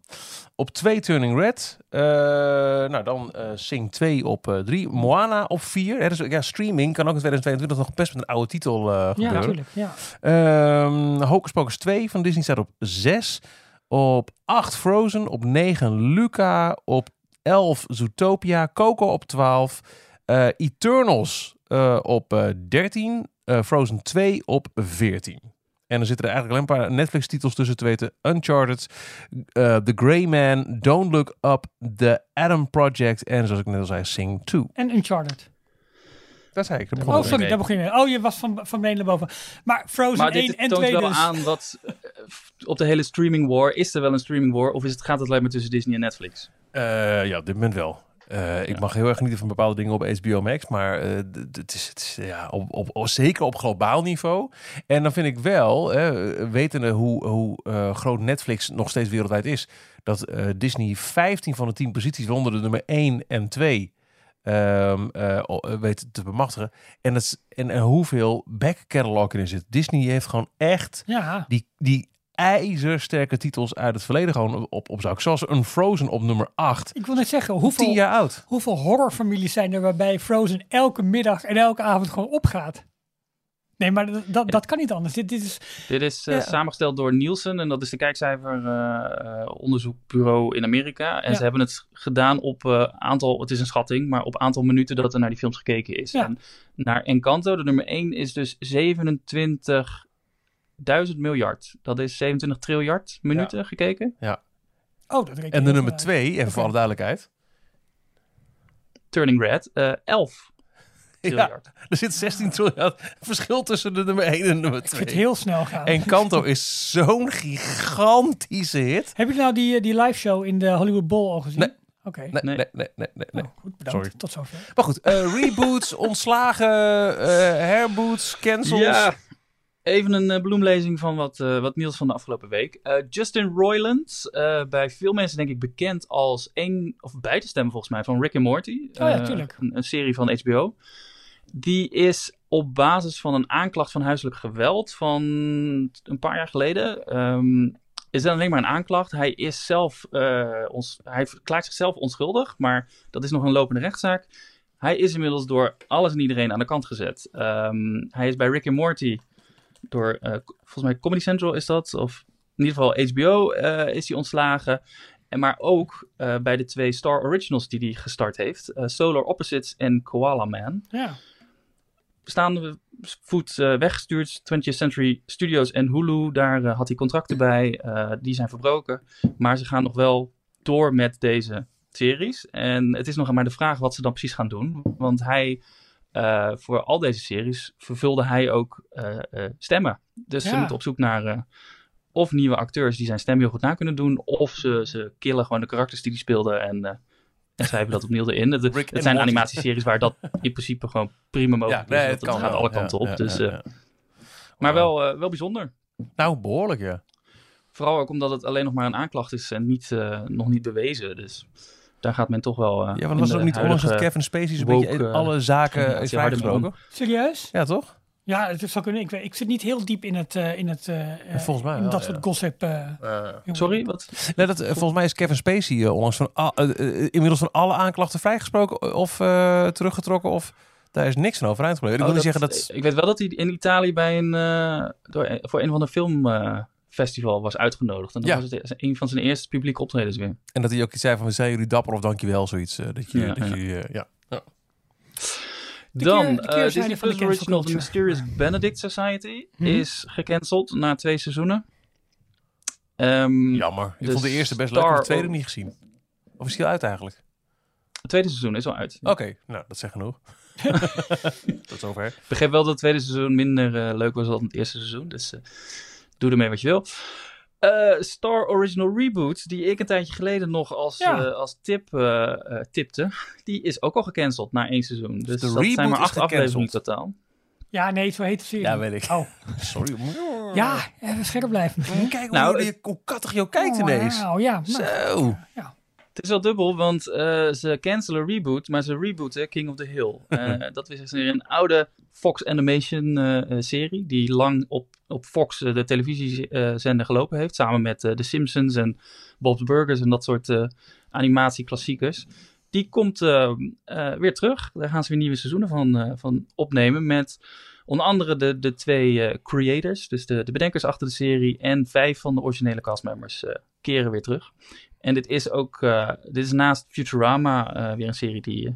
Op 2 Turning Red. Eh, nou, dan eh Sing 2 op 3. Moana op 4. Dus, ja, streaming kan ook in 2022 nog best met een oude titel eh, Ja, gebeuren. natuurlijk. Ja. Ehm Hocus Pocus 2 van Disney staat op 6. Op 8 Frozen. Op 9 Luca. Op 11 Zootopia. Coco op 12. eh, Eternals eh, op eh, 13. eh, Frozen 2 op 14. En er zitten er eigenlijk alleen een paar Netflix-titels tussen te weten. Uncharted, eh, The Grey Man, Don't Look Up, The Adam Project en zoals ik net al zei, Sing 2. En Uncharted. Dat zei ik. Dat begon Oh, sorry, mee. daar begon je mee. Oh, je was van, van beneden naar boven. Maar Frozen Maar 1 dit en toont 2 wel dus. aan dat eh, op de hele streaming war, is er wel een streaming war of is het, gaat het alleen maar tussen Disney en Netflix? Eh, ja, op dit moment wel. Eh, Ik Ja. mag heel erg genieten van bepaalde dingen op HBO Max, maar eh, het is, het is ja, op, op, zeker op globaal niveau. En dan vind ik wel, wetende hoe, hoe eh, groot Netflix nog steeds wereldwijd is, dat Disney 15 van de 10 posities, waaronder de nummer 1 en 2, ehm, eh, o- eh, weet te bemachtigen. En, dat en hoeveel back catalog erin zit. Disney heeft gewoon echt Ja, die, die ijzersterke titels uit het verleden gewoon op, op zak. Zoals een Frozen op nummer 8. ik wil net zeggen, 10 hoeveel, jaar oud. hoeveel horrorfamilies zijn er waarbij Frozen elke middag en elke avond gewoon opgaat? Nee, maar dat, dat, dat kan niet anders. Dit, dit is, Dit is eh, Ja. samengesteld door Nielsen en dat is de kijkcijfer-onderzoekbureau in Amerika. En Ja. ze hebben het gedaan op eh, aantal, het is een schatting, maar op aantal minuten dat er naar die films gekeken is. Ja. En naar Encanto, de nummer 1, is dus 27.000 miljard. Dat is 27 triljard minuten gekeken. oh, dat En de nummer goed 2, en voor alle duidelijkheid. Turning Red, eh 11 Ja, triljard. er zit 16 triljard verschil tussen de nummer 1 en de nummer uit. Ik vind het 2. heel snel gaan. En Kanto is zo'n gigantische hit. Heb je nou die, eh, die live show in de Hollywood Bowl al gezien? Nee. Oké. Nee, nee, Nee. nee, nee, nee. nee. Oh, goed, bedankt. Sorry. Tot zover. Maar goed, eh, reboots, ontslagen, eh herboots, cancels. Ja, even een eh, bloemlezing van wat, eh, wat Niels van de afgelopen week. Eh, Justin Roiland, bij veel mensen denk ik bekend als een, of te stemmen volgens mij, van Rick and Morty. Oh ja, tuurlijk. Een, een serie van HBO. Die is op basis van een aanklacht van huiselijk geweld van een paar jaar geleden. ehm, is dan alleen maar een aanklacht. Hij is zelf, ons, hij verklaart zichzelf onschuldig, maar dat is nog een lopende rechtszaak. Hij is inmiddels door alles en iedereen aan de kant gezet. Ehm, hij is bij Rick and Morty door, eh, volgens mij Comedy Central is dat, of in ieder geval HBO eh, is hij ontslagen. En maar ook eh, bij de twee Star Originals die hij gestart heeft, Solar Opposites en Koala Man Ja. bestaande voet weggestuurd. 20th Century Studios en Hulu, daar had hij contracten bij. die zijn verbroken. Maar ze gaan nog wel door met deze series. En het is nog maar de vraag wat ze dan precies gaan doen. Want hij, eh, voor al deze series, vervulde hij ook eh, eh, stemmen. Dus ze moeten op zoek naar of nieuwe acteurs die zijn stem heel goed na kunnen doen. Of ze, ze killen gewoon de karakters die hij speelde en... en schrijven dat opnieuw erin. Het, zijn animatieseries waar dat in principe gewoon prima mogelijk Ja, nee, is. het kan gaat alle Ja, kanten op. dus. Maar wel, wel bijzonder. Nou, behoorlijk ja. Vooral ook omdat het alleen nog maar een aanklacht is en niet, nog niet bewezen. Dus daar gaat men toch wel. eh, Ja, want was het ook niet onlangs dat Kevin Spacey zo'n woke, beetje in eh, alle zaken is vrijgesproken? Serieus? Ja, toch? Ja, het zou kunnen. Ik, ik zit niet heel diep in het, eh, in het volgens mij in wel, dat ja. soort gossip. eh, Sorry, wat? Nee, dat, volgens mij is Kevin Spacey onlangs van al- inmiddels van alle aanklachten vrijgesproken of eh, teruggetrokken of daar is niks van overeind gebleven. Ik wil Oh, niet zeggen dat... Ik weet wel dat hij in Italië bij een, eh, door, voor een van de film, eh, festival was uitgenodigd. En dat Ja. was het een van zijn eerste publieke optredens weer. En dat hij ook iets zei van, we zijn jullie dapper of dankjewel, zoiets. eh, dat je, Ja, dat ja. je eh, ja. De Dan, keer- de eh, keerzijde Disney van de Original The. Mysterious Benedict Society Mhm. is gecanceld na twee seizoenen. Ehm, Jammer. Ik de vond de eerste best leuk, de tweede niet gezien. Of is die al uit eigenlijk? Het tweede seizoen is al uit. Oké, nou, dat zegt genoeg. Tot zover. Ik begreep wel dat het tweede seizoen minder leuk was dan het eerste seizoen. Dus eh, doe ermee wat je wil. Eh, Star Original Reboot, die ik een tijdje geleden nog als, Ja. eh, als tip eh, eh, tipte, die is ook al gecanceld na één seizoen. Dus de dat reboot zijn maar is acht afleveringen gecanceld. totaal. Ja, nee, zo heet de serie. Ja, weet ik. Oh, Sorry. ja, even scherp blijven. Kijk hoe, Nou, nou, hoe kattig je kijkt ineens. Oh, ja, nou, Zo. Het is wel dubbel, want eh, ze cancelen reboot, maar ze rebooten King of the Hill. Eh, dat is weer een oude Fox Animation eh, serie, die lang op, op Fox, de televisiezender, gelopen heeft. Samen met The Simpsons en Bob's Burgers en dat soort animatieklassiekers. Die komt weer terug. Daar gaan ze weer nieuwe seizoenen van, van opnemen met onder andere de, de twee creators, dus de, de bedenkers achter de serie en vijf van de originele castmembers keren weer terug. En dit is ook, eh, dit is naast Futurama eh, weer een serie die, eh,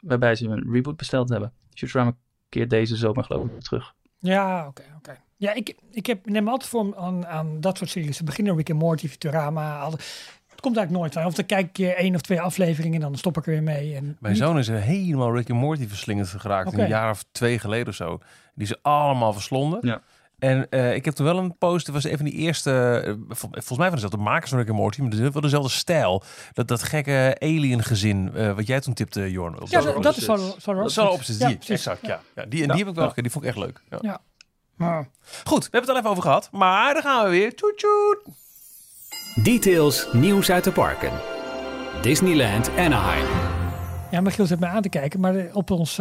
waarbij ze een reboot besteld hebben. Futurama keert deze zomer geloof ik terug. Ja, oké, oké. Ja, ik, ik heb, neem altijd voor aan, aan dat soort series. Ze beginnen Rick and Morty, Futurama. Al, het komt eigenlijk nooit aan. Of dan kijk ik je één of twee afleveringen en dan stop ik er weer mee. En Mijn zoon is er helemaal Rick and Morty verslingend geraakt. Een jaar of twee geleden of zo. Die ze allemaal verslonden. Ja. En eh, ik heb toen wel een post. Dat was even die eerste. eh, vol- volgens mij van dezelfde makers van Rick and Morty. Maar het is wel dezelfde stijl. Dat, dat gekke alien gezin. eh, wat jij toen tipte, Jorn. Ja, dat, dat is Opposites. zo. zo Zo op is die. precies. exact, ja. ja. Die, en die heb ik wel gekeken. Die vond ik echt leuk. Ja. Ja. Maar, Goed, we hebben het al even over gehad. Maar daar gaan we weer. Toet, toet. Details, nieuws uit de parken. Disneyland Anaheim. ja, Michiel zit mij aan te kijken. Maar op ons...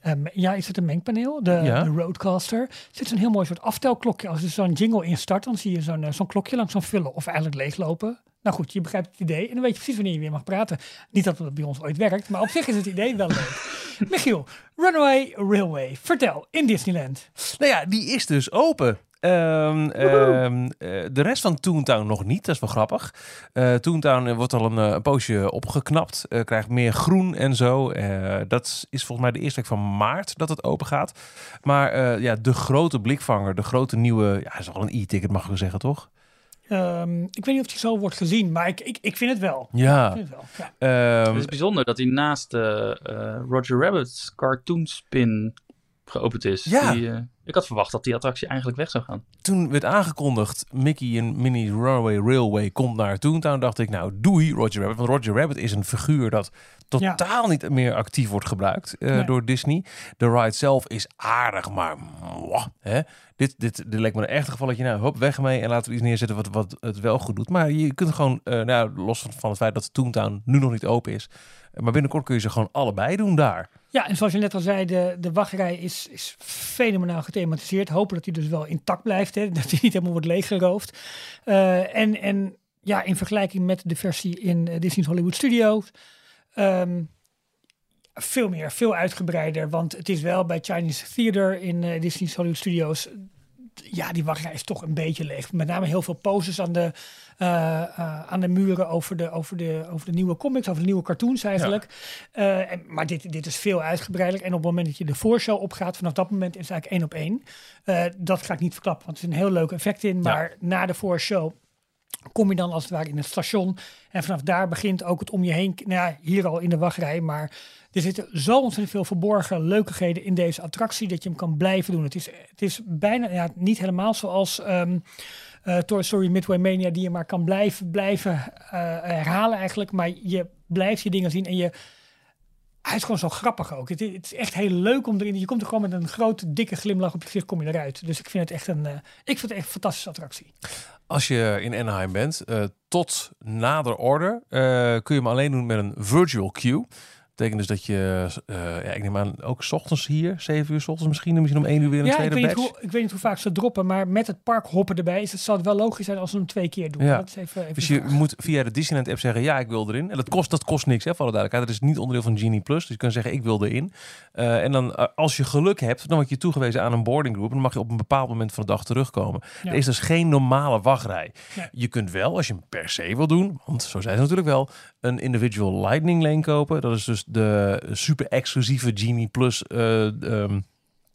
eh, eh, ja, is het een mengpaneel? De, Ja. de Roadcaster. zit zo'n heel mooi soort aftelklokje. Als er zo'n jingle instart, dan zie je zo'n eh, zo'n klokje langzaam vullen. Of eigenlijk leeglopen. Nou goed, je begrijpt het idee. En dan weet je precies wanneer je weer mag praten. Niet dat het bij ons ooit werkt, maar op zich is het idee wel leuk. Michiel, Runaway Railway. Vertel, in Disneyland. Nou ja, die is dus open. Ehm, ehm, eh, de rest van Toontown nog niet, dat is wel grappig. Eh Toontown eh, wordt al een, een poosje opgeknapt, eh, krijgt meer groen en zo. Eh, dat is volgens mij de eerste week van maart dat het open gaat. Maar eh, ja, de grote blikvanger, de grote nieuwe, ja, is wel een e-ticket mag ik wel zeggen, toch? Ehm, ik weet niet of die zo wordt gezien, maar ik, ik, ik vind het wel. Ik Ja. vind het wel. Ja. Ehm, het is bijzonder dat hij naast Roger Rabbit's cartoon spin geopend is. Ja. Die, eh, ik had verwacht dat die attractie eigenlijk weg zou gaan. toen werd aangekondigd, Mickey en Minnie's Runaway Railway komt naar Toontown, dacht ik, nou doei Roger Rabbit. Want Roger Rabbit is een figuur dat totaal niet meer actief wordt gebruikt eh, Nee. door Disney. De ride zelf is aardig, maar mwah, hè? Dit, dit, dit lijkt me een echt gevalletje. Nou, hop, weg mee en laten we iets neerzetten wat, wat het wel goed doet. Maar je kunt gewoon, eh, nou, los van, van het feit dat Toontown nu nog niet open is. Maar binnenkort kun je ze gewoon allebei doen daar. ja, en zoals je net al zei, de, de wachtrij is, is fenomenaal gethematiseerd. Hopen dat die dus wel intact blijft, hè? dat die niet helemaal wordt leeggeroofd. Eh, en, en ja, in vergelijking met de versie in eh, Disney's Hollywood Studios... ehm, veel meer, veel uitgebreider. Want het is wel bij Chinese Theater in eh, Disney's Hollywood Studios. Ja, die wachtrij is toch een beetje leeg. Met name heel veel poses aan de, aan de muren over de, over, de, over de nieuwe comics, over de nieuwe cartoons eigenlijk. Eh, en, maar dit, dit is veel uitgebreider. En op het moment dat je de voorshow opgaat, vanaf dat moment is het eigenlijk één op één. Eh, dat ga ik niet verklappen, want er is een heel leuk effect in. Maar na de voorshow kom je dan als het ware in het station. En vanaf daar begint ook het om je heen. Nou ja, hier al in de wachtrij. Maar er zitten zo ontzettend veel verborgen leukigheden in deze attractie. dat je hem kan blijven doen. Het is, het is bijna ja, niet helemaal zoals. ehm eh, Toy Midway Mania, die je maar kan blijven, blijven eh, herhalen eigenlijk. Maar je blijft je dingen zien en je. Hij is gewoon zo grappig ook. Het, is- echt heel leuk om erin. Je komt er gewoon met een grote, dikke glimlach op je gezicht kom je eruit. Dus ik vind het echt een, eh, ik vind het echt een fantastische attractie. Als je in Anaheim bent, tot nader order, kun je hem alleen doen met een virtual queue. Betekent dus dat je, eh, ja, ik neem aan, ook 's ochtends hier, 7 uur 's ochtends misschien, misschien om 1 uur weer een Ja, ik tweede weet, niet batch. hoe, ik weet niet hoe vaak ze droppen, maar met het park hoppen erbij is het, zal het wel logisch zijn als ze hem twee keer doen. Ja. Dat is even, even Dus de je vraag. moet via de Disneyland app zeggen, ja, ik wil erin. En dat kost, dat kost niks, hè, voor duidelijkheid. Dat is niet onderdeel van Genie Plus. Dus je kunt zeggen, ik wil erin. Eh, en dan, eh, als je geluk hebt, dan word je toegewezen aan een boarding group. En dan mag je op een bepaald moment van de dag terugkomen. Ja. Er is dus geen normale wachtrij. Je kunt wel, als je hem per se wil doen, want zo zijn ze natuurlijk wel, een individual lightning lane kopen. Dat is dus de super exclusieve Genie Plus ehm,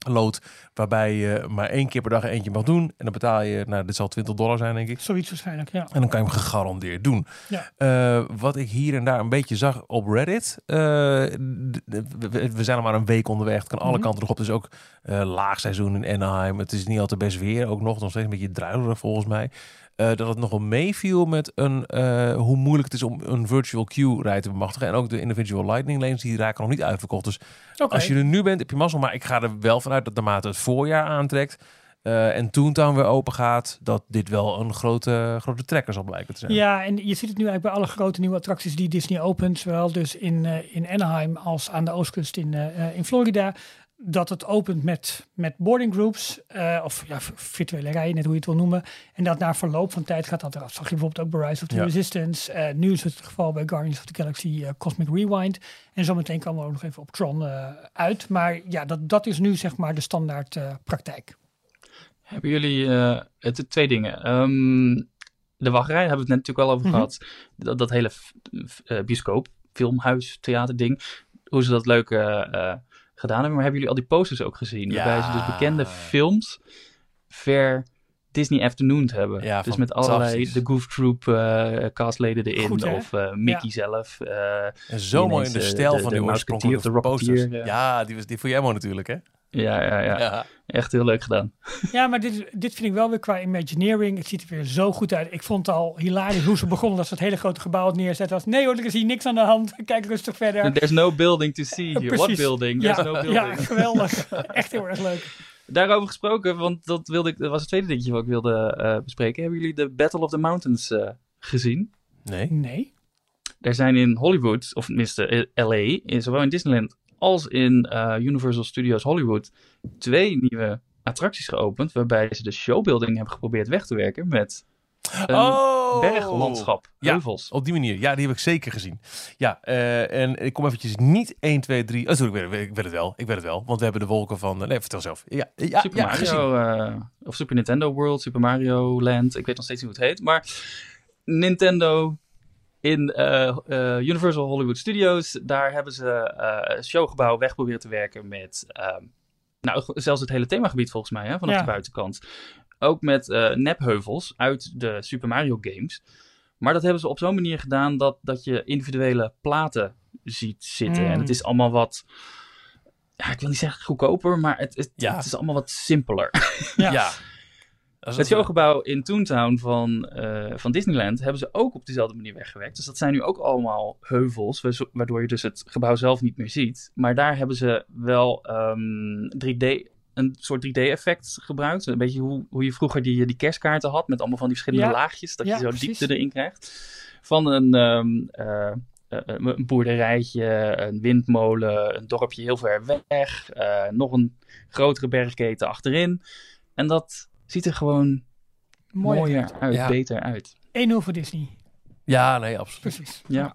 lood, waarbij je maar één keer per dag eentje mag doen. En dan betaal je, nou, dit zal 20 dollar zijn, denk ik. Zoiets waarschijnlijk, ja. En dan kan je hem gegarandeerd doen. Ja. Eh, wat ik hier en daar een beetje zag op Reddit. eh, we, zijn al maar een week onderweg. Het kan alle Mhm. kanten erop. Het is ook eh laag seizoen in Anaheim. Het is niet altijd best weer. Ook nog, nog steeds een beetje druilerig volgens mij. Eh, dat het nogal meeviel met een, eh, hoe moeilijk het is om een virtual queue rij te bemachtigen. En ook de individual lightning lanes, die raken nog niet uitverkocht. Dus als je er nu bent, heb je mazzel. Maar ik ga er wel vanuit dat naarmate het voorjaar aantrekt... eh, en Toontown weer open gaat, dat dit wel een grote, grote trekker zal blijken te zijn. Ja, en je ziet het nu eigenlijk bij alle grote nieuwe attracties die Disney opent, zowel dus in, in Anaheim als aan de oostkust in, in Florida, dat het opent met, met boarding groups, eh, of ja, virtuele rijen, net hoe je het wil noemen. En dat na verloop van tijd gaat dat eraf. Zag je bijvoorbeeld ook bij Rise of the Ja. Resistance. Eh, nu is het het geval bij Guardians of the Galaxy eh, Cosmic Rewind. En zometeen komen we ook nog even op Tron uit. Maar ja, dat, dat is nu zeg maar de standaard praktijk. Hebben jullie het, twee dingen? Ehm, de wachtrij hebben we het net natuurlijk wel over Mhm. gehad. Dat, dat hele bioscoop, filmhuis, theaterding. Hoe ze dat leuk eh, gedaan hebben. Maar hebben jullie al die posters ook gezien? Ja. Waarbij ze dus bekende films ver Disney afternooned hebben. Ja, dus met allerlei de Goof Troop eh, castleden erin. Goed, of eh, Mickey zelf. eh, En zo mooi in de stijl de- van de die Mouseketeer oorspronkelijke of de posters. Rocketeer, Ja, ja. die, was, die vond jij mooi natuurlijk, hè? ja, ja, ja, Ja. Echt heel leuk gedaan. Ja, maar dit, dit vind ik wel weer qua Imagineering. Het ziet er weer zo goed uit. Ik vond het al hilarisch hoe ze begonnen. Dat ze het hele grote gebouw neerzetten. Als nee hoor, er is hier niks aan de hand. Kijk rustig verder. There's no building to see here. What Precies. building? Ja, There's no building. ja, geweldig. Echt heel erg leuk. Daarover gesproken, want dat, wilde ik, dat was het tweede dingetje wat ik wilde eh, bespreken. Hebben jullie de Battle of the Mountains eh, gezien? Nee. Nee. Er zijn in Hollywood, of tenminste eh, LA, in, zowel in Disneyland als in eh, Universal Studios Hollywood, twee nieuwe attracties geopend. Waarbij ze de showbuilding hebben geprobeerd weg te werken met een oh! Berglandschap, Ja. heuvels. Op die manier. Ja, die heb ik zeker gezien. Ja, eh, en ik kom eventjes niet 1, 2, 3... Oh, sorry, ik weet, ik weet het wel. Ik weet het wel. Want we hebben de wolken van... eh, Nee, vertel zelf. Ja, ja, Super ja. Mario, eh, of Super Nintendo World, Super Mario Land, ik weet nog steeds niet hoe het heet. Maar Nintendo in Universal Hollywood Studios, daar hebben ze het showgebouw weg proberen te werken met, ehm, nou zelfs het hele themagebied volgens mij, hè, vanaf Ja. de buitenkant. Ook met eh, nepheuvels uit de Super Mario games. Maar dat hebben ze op zo'n manier gedaan dat, dat je individuele platen ziet zitten. Mm. En het is allemaal wat, ja, ik wil niet zeggen goedkoper, maar het, het, Ja. het is allemaal wat simpeler. Ja. Ja. Dat is Het showgebouw in Toontown van, eh, van Disneyland hebben ze ook op dezelfde manier weggewerkt. Dus dat zijn nu ook allemaal heuvels, wa- waardoor je dus het gebouw zelf niet meer ziet. Maar daar hebben ze wel ehm, 3D, een soort 3D-effect gebruikt. Een beetje hoe, hoe je vroeger die, die kerstkaarten had, met allemaal van die verschillende Ja. laagjes, dat Ja, je zo precies. diepte erin krijgt. Van een, ehm, eh, eh, een boerderijtje, een windmolen, een dorpje heel ver weg, eh, nog een grotere bergketen achterin. En dat ziet er gewoon Mooi. mooier uit, Ja. beter uit. 1-0 voor Disney. Ja, nee, absoluut. Precies. Ja.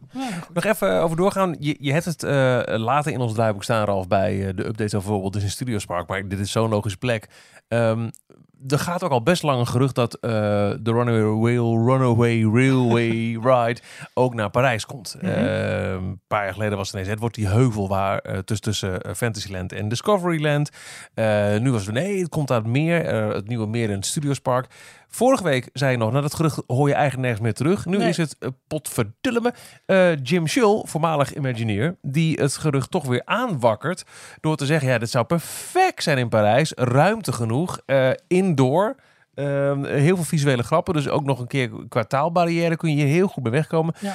Nog even over doorgaan. Je, je hebt het eh, later in ons draaiboek staan, Ralf, bij eh, de updates over bijvoorbeeld Disney Studios Park. Maar dit is zo'n logische plek. Ehm, er gaat ook al best lang een gerucht dat eh, de Runaway, Rail, Runaway Railway Ride ook naar Parijs komt. Mhm. Ehm, een paar jaar geleden was het ineens, het wordt die heuvel waar eh, tussen, tussen eh, Fantasyland en Discoveryland. Eh, nu was het, nee, het komt uit het meer, eh, het nieuwe meer in het Studios Park. Vorige week zei je nog, nou dat gerucht hoor je eigenlijk nergens meer terug. Nu Nee. is het uh, potverdulle me. eh, Jim Shull, voormalig Imagineer, die het gerucht toch weer aanwakkert door te zeggen, ja, dit zou perfect zijn in Parijs. Ruimte genoeg, indoor. Ehm, heel veel visuele grappen, dus ook nog een keer qua taalbarrière kun je hier heel goed bij wegkomen. Ja.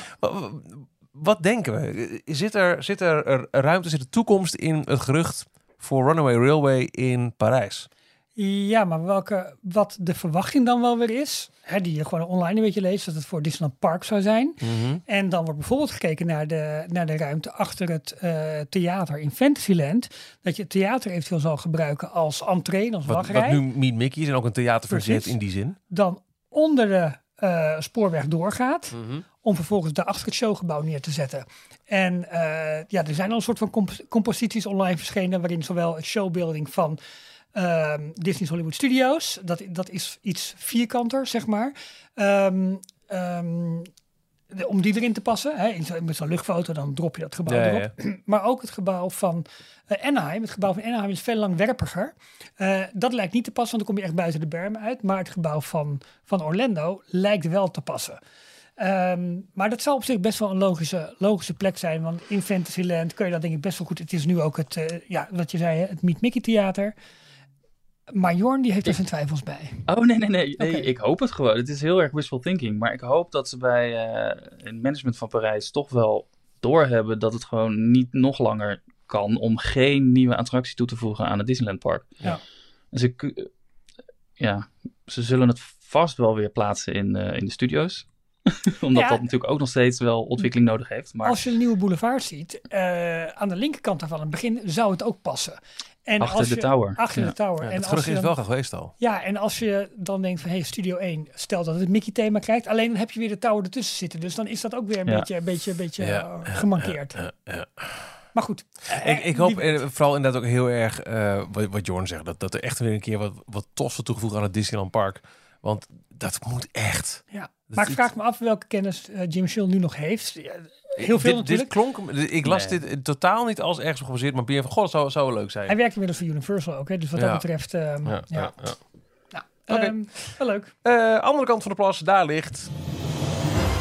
Wat denken we? Zit er, zit er ruimte, zit er toekomst in het gerucht voor Runaway Railway in Parijs? Ja, maar welke, wat de verwachting dan wel weer is, hè, die je gewoon online een beetje leest, dat het voor Disneyland Park zou zijn. Mhm. En dan wordt bijvoorbeeld gekeken naar de, naar de ruimte achter het eh, theater in Fantasyland. Dat je het theater eventueel zal gebruiken als entree, en als Wat, wachtrij. wat nu Meet Mickey is en ook een theaterverzet Precies. in die zin. Dan onder de eh, spoorweg doorgaat. Mhm. om vervolgens daar achter het showgebouw neer te zetten. En eh, ja, er zijn al een soort van comp- composities online verschenen, waarin zowel het showbuilding van ehm, Disney's Hollywood Studios, dat, dat is iets vierkanter, zeg maar. Ehm, ehm, de- om die erin te passen, hè, in zo- met zo'n luchtfoto, dan drop je dat gebouw Ja, ja, erop. Maar ook het gebouw van eh, Anaheim. Het gebouw van Anaheim is veel langwerpiger. Eh, dat lijkt niet te passen, want dan kom je echt buiten de bermen uit. Maar het gebouw van, van Orlando lijkt wel te passen. Maar dat zal op zich best wel een logische, logische plek zijn. Want in Fantasyland kun je dat denk ik best wel goed. Het is nu ook het, eh, ja, wat je zei, het Meet Mickey Theater. Maar Jorn die heeft er zijn twijfels bij. Oh nee, nee, nee. Ik hoop het gewoon. Het is heel erg wishful thinking. Maar ik hoop dat ze bij eh het management van Parijs toch wel doorhebben dat het gewoon niet nog langer kan om geen nieuwe attractie toe te voegen aan het Disneyland Park. Ja. En ze, ku- ja, ze zullen het vast wel weer plaatsen in, eh, in de studio's. Omdat Ja. dat natuurlijk ook nog steeds wel ontwikkeling nodig heeft. Maar Als je een nieuwe boulevard ziet, eh, aan de linkerkant daarvan, in het begin, zou het ook passen. En Achter als de je- tower. Achter Ja. de tower. Ja, en het als is wel geweest al. Ja, en als je dan denkt van, hey, Studio 1, stel dat het Mickey-thema krijgt, alleen dan heb je weer de tower ertussen zitten. Dus dan is dat ook weer een Ja. beetje, een beetje, een beetje Ja, eh, gemankeerd. Ja, ja. Maar goed. Ik, ik hoop die- eh, vooral inderdaad ook heel erg, eh, wat, wat Jorn zegt, dat, dat er echt weer een keer wat, wat tofs wordt toegevoegd aan het Disneyland Park. Want dat moet echt. Ja. Dat Maar ik vraag me af welke kennis eh, Jim Schill nu nog heeft. Heel veel dit, natuurlijk. Dit klonk, ik las Nee. dit totaal niet als ergens op gebaseerd, maar meer van, goh, dat zou, zou wel leuk zijn. Hij werkt inmiddels voor Universal ook, hè? dus wat Ja. dat betreft... ehm, ja, ja, ja, ja. Nou, Oké. ehm, wel leuk. Eh, andere kant van de plas, daar ligt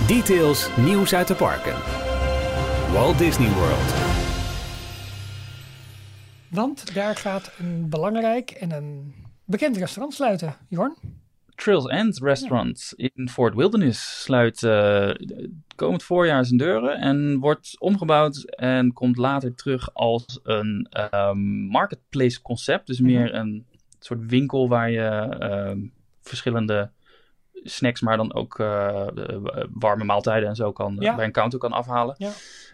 Details nieuws uit de parken. Walt Disney World. Want daar gaat een belangrijk en een bekend restaurant sluiten, Jorn. Trails End Restaurant in Fort Wilderness sluit eh, komend voorjaar zijn deuren en wordt omgebouwd en komt later terug als een ehm, marketplace concept. Dus meer een soort winkel waar je ehm, verschillende snacks, maar dan ook eh, warme maaltijden en zo kan Ja. bij een counter kan afhalen. Ja.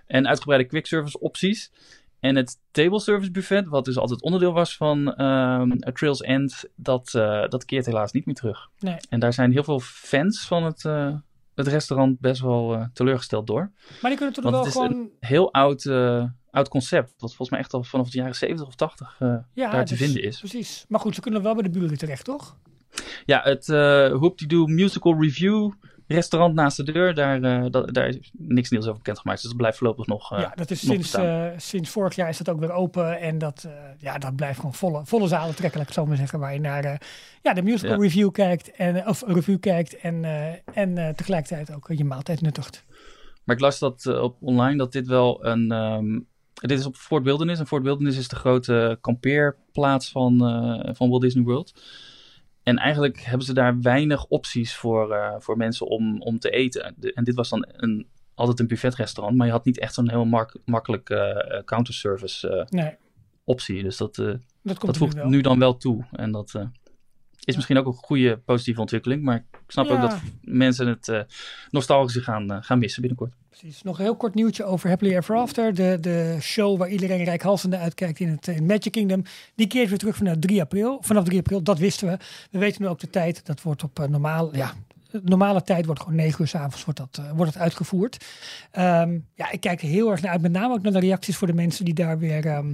En uitgebreide quick service opties. En het table service buffet, wat dus altijd onderdeel was van ehm, Trails End, dat, eh, dat keert helaas niet meer terug. Nee. En daar zijn heel veel fans van het, eh, het restaurant best wel eh, teleurgesteld door. Maar die kunnen toch wel het is gewoon... Heel oud, oud concept, wat volgens mij echt al vanaf de jaren 70 of 80 eh, Ja, daar te dus- vinden is. Precies. Maar goed, ze kunnen wel bij de buren terecht, toch? Ja, het uh, Hoop-de-Doo Musical Review restaurant naast de deur, daar, eh, dat, daar is niks nieuws over bekendgemaakt. Dus dat blijft voorlopig nog. eh, ja, dat is sinds, eh, sinds vorig jaar is dat ook weer open. En dat, ja, dat blijft gewoon volle, volle zalen trekken, laat ik het zo maar zeggen. Waar je naar ja, de musical Ja. review kijkt. En, of review kijkt. En, en tegelijkertijd ook je maaltijd nuttigt. Maar ik las dat op online dat dit wel een. ehm, dit is op Fort Wilderness. En Fort Wilderness is de grote kampeerplaats van, van Walt Disney World. En eigenlijk hebben ze daar weinig opties voor, eh, voor mensen om, om te eten. De- en dit was dan een, altijd een buffetrestaurant, maar je had niet echt zo'n heel mak makkelijk eh, counterservice Nee, optie. Dus dat, dat komt dat voegt nu nu dan wel toe. En dat is misschien ook een goede positieve ontwikkeling. Maar ik snap ook dat mensen het eh nostalgische gaan, eh, gaan missen binnenkort. Precies. Nog een heel kort nieuwtje over Happily Ever After. De, de show waar iedereen rijkhalsende uitkijkt in het in Magic Kingdom. Die keert weer terug vanaf 3 april. Vanaf 3 april, dat wisten we. We weten nu ook de tijd. Dat wordt op eh, normaal, ja, normale tijd wordt gewoon 9 uur s avonds wordt dat, wordt dat uitgevoerd. Ehm, ja, ik kijk er heel erg naar uit. Met name ook naar de reacties voor de mensen die daar weer ehm,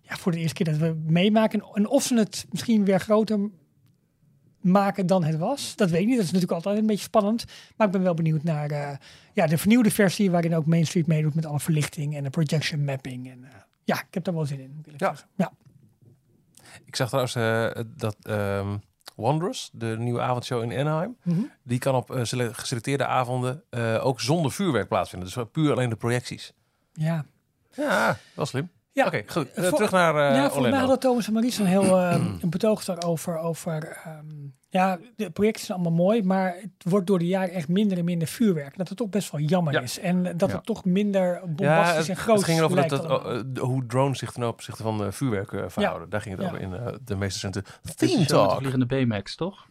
ja, voor de eerste keer dat we meemaken. En of ze het misschien weer groter maken dan het was. Dat weet ik niet. Dat is natuurlijk altijd een beetje spannend. Maar ik ben wel benieuwd naar eh, ja, de vernieuwde versie waarin ook Main Street meedoet met alle verlichting en de projection mapping. En, eh, ja, ik heb daar wel zin in. Ik Ja. ja. Ik zag trouwens eh, dat Wondrous, de nieuwe avondshow in Anaheim, Mhm. die kan op sele- geselecteerde avonden ook zonder vuurwerk plaatsvinden. Dus puur alleen de projecties. ja. Ja, wel slim. Ja, Oké, goed. Eh, Voor- terug naar eh ja, volgens mij hadden Thomas en Maries een heel eh, een betoog daarover. Over, ehm, ja, de projecten zijn allemaal mooi, maar het wordt door de jaren echt minder en minder vuurwerk. Dat het toch best wel jammer Ja. is. En dat Ja. het toch minder Ja, bombastisch het, en groot het ging erover dat, eh, hoe drones zich ten opzichte van eh, vuurwerk eh, verhouden. Daar ging het Ja. over in de meest recente Dit is Theme zo met de Talk. vliegende Baymax, toch?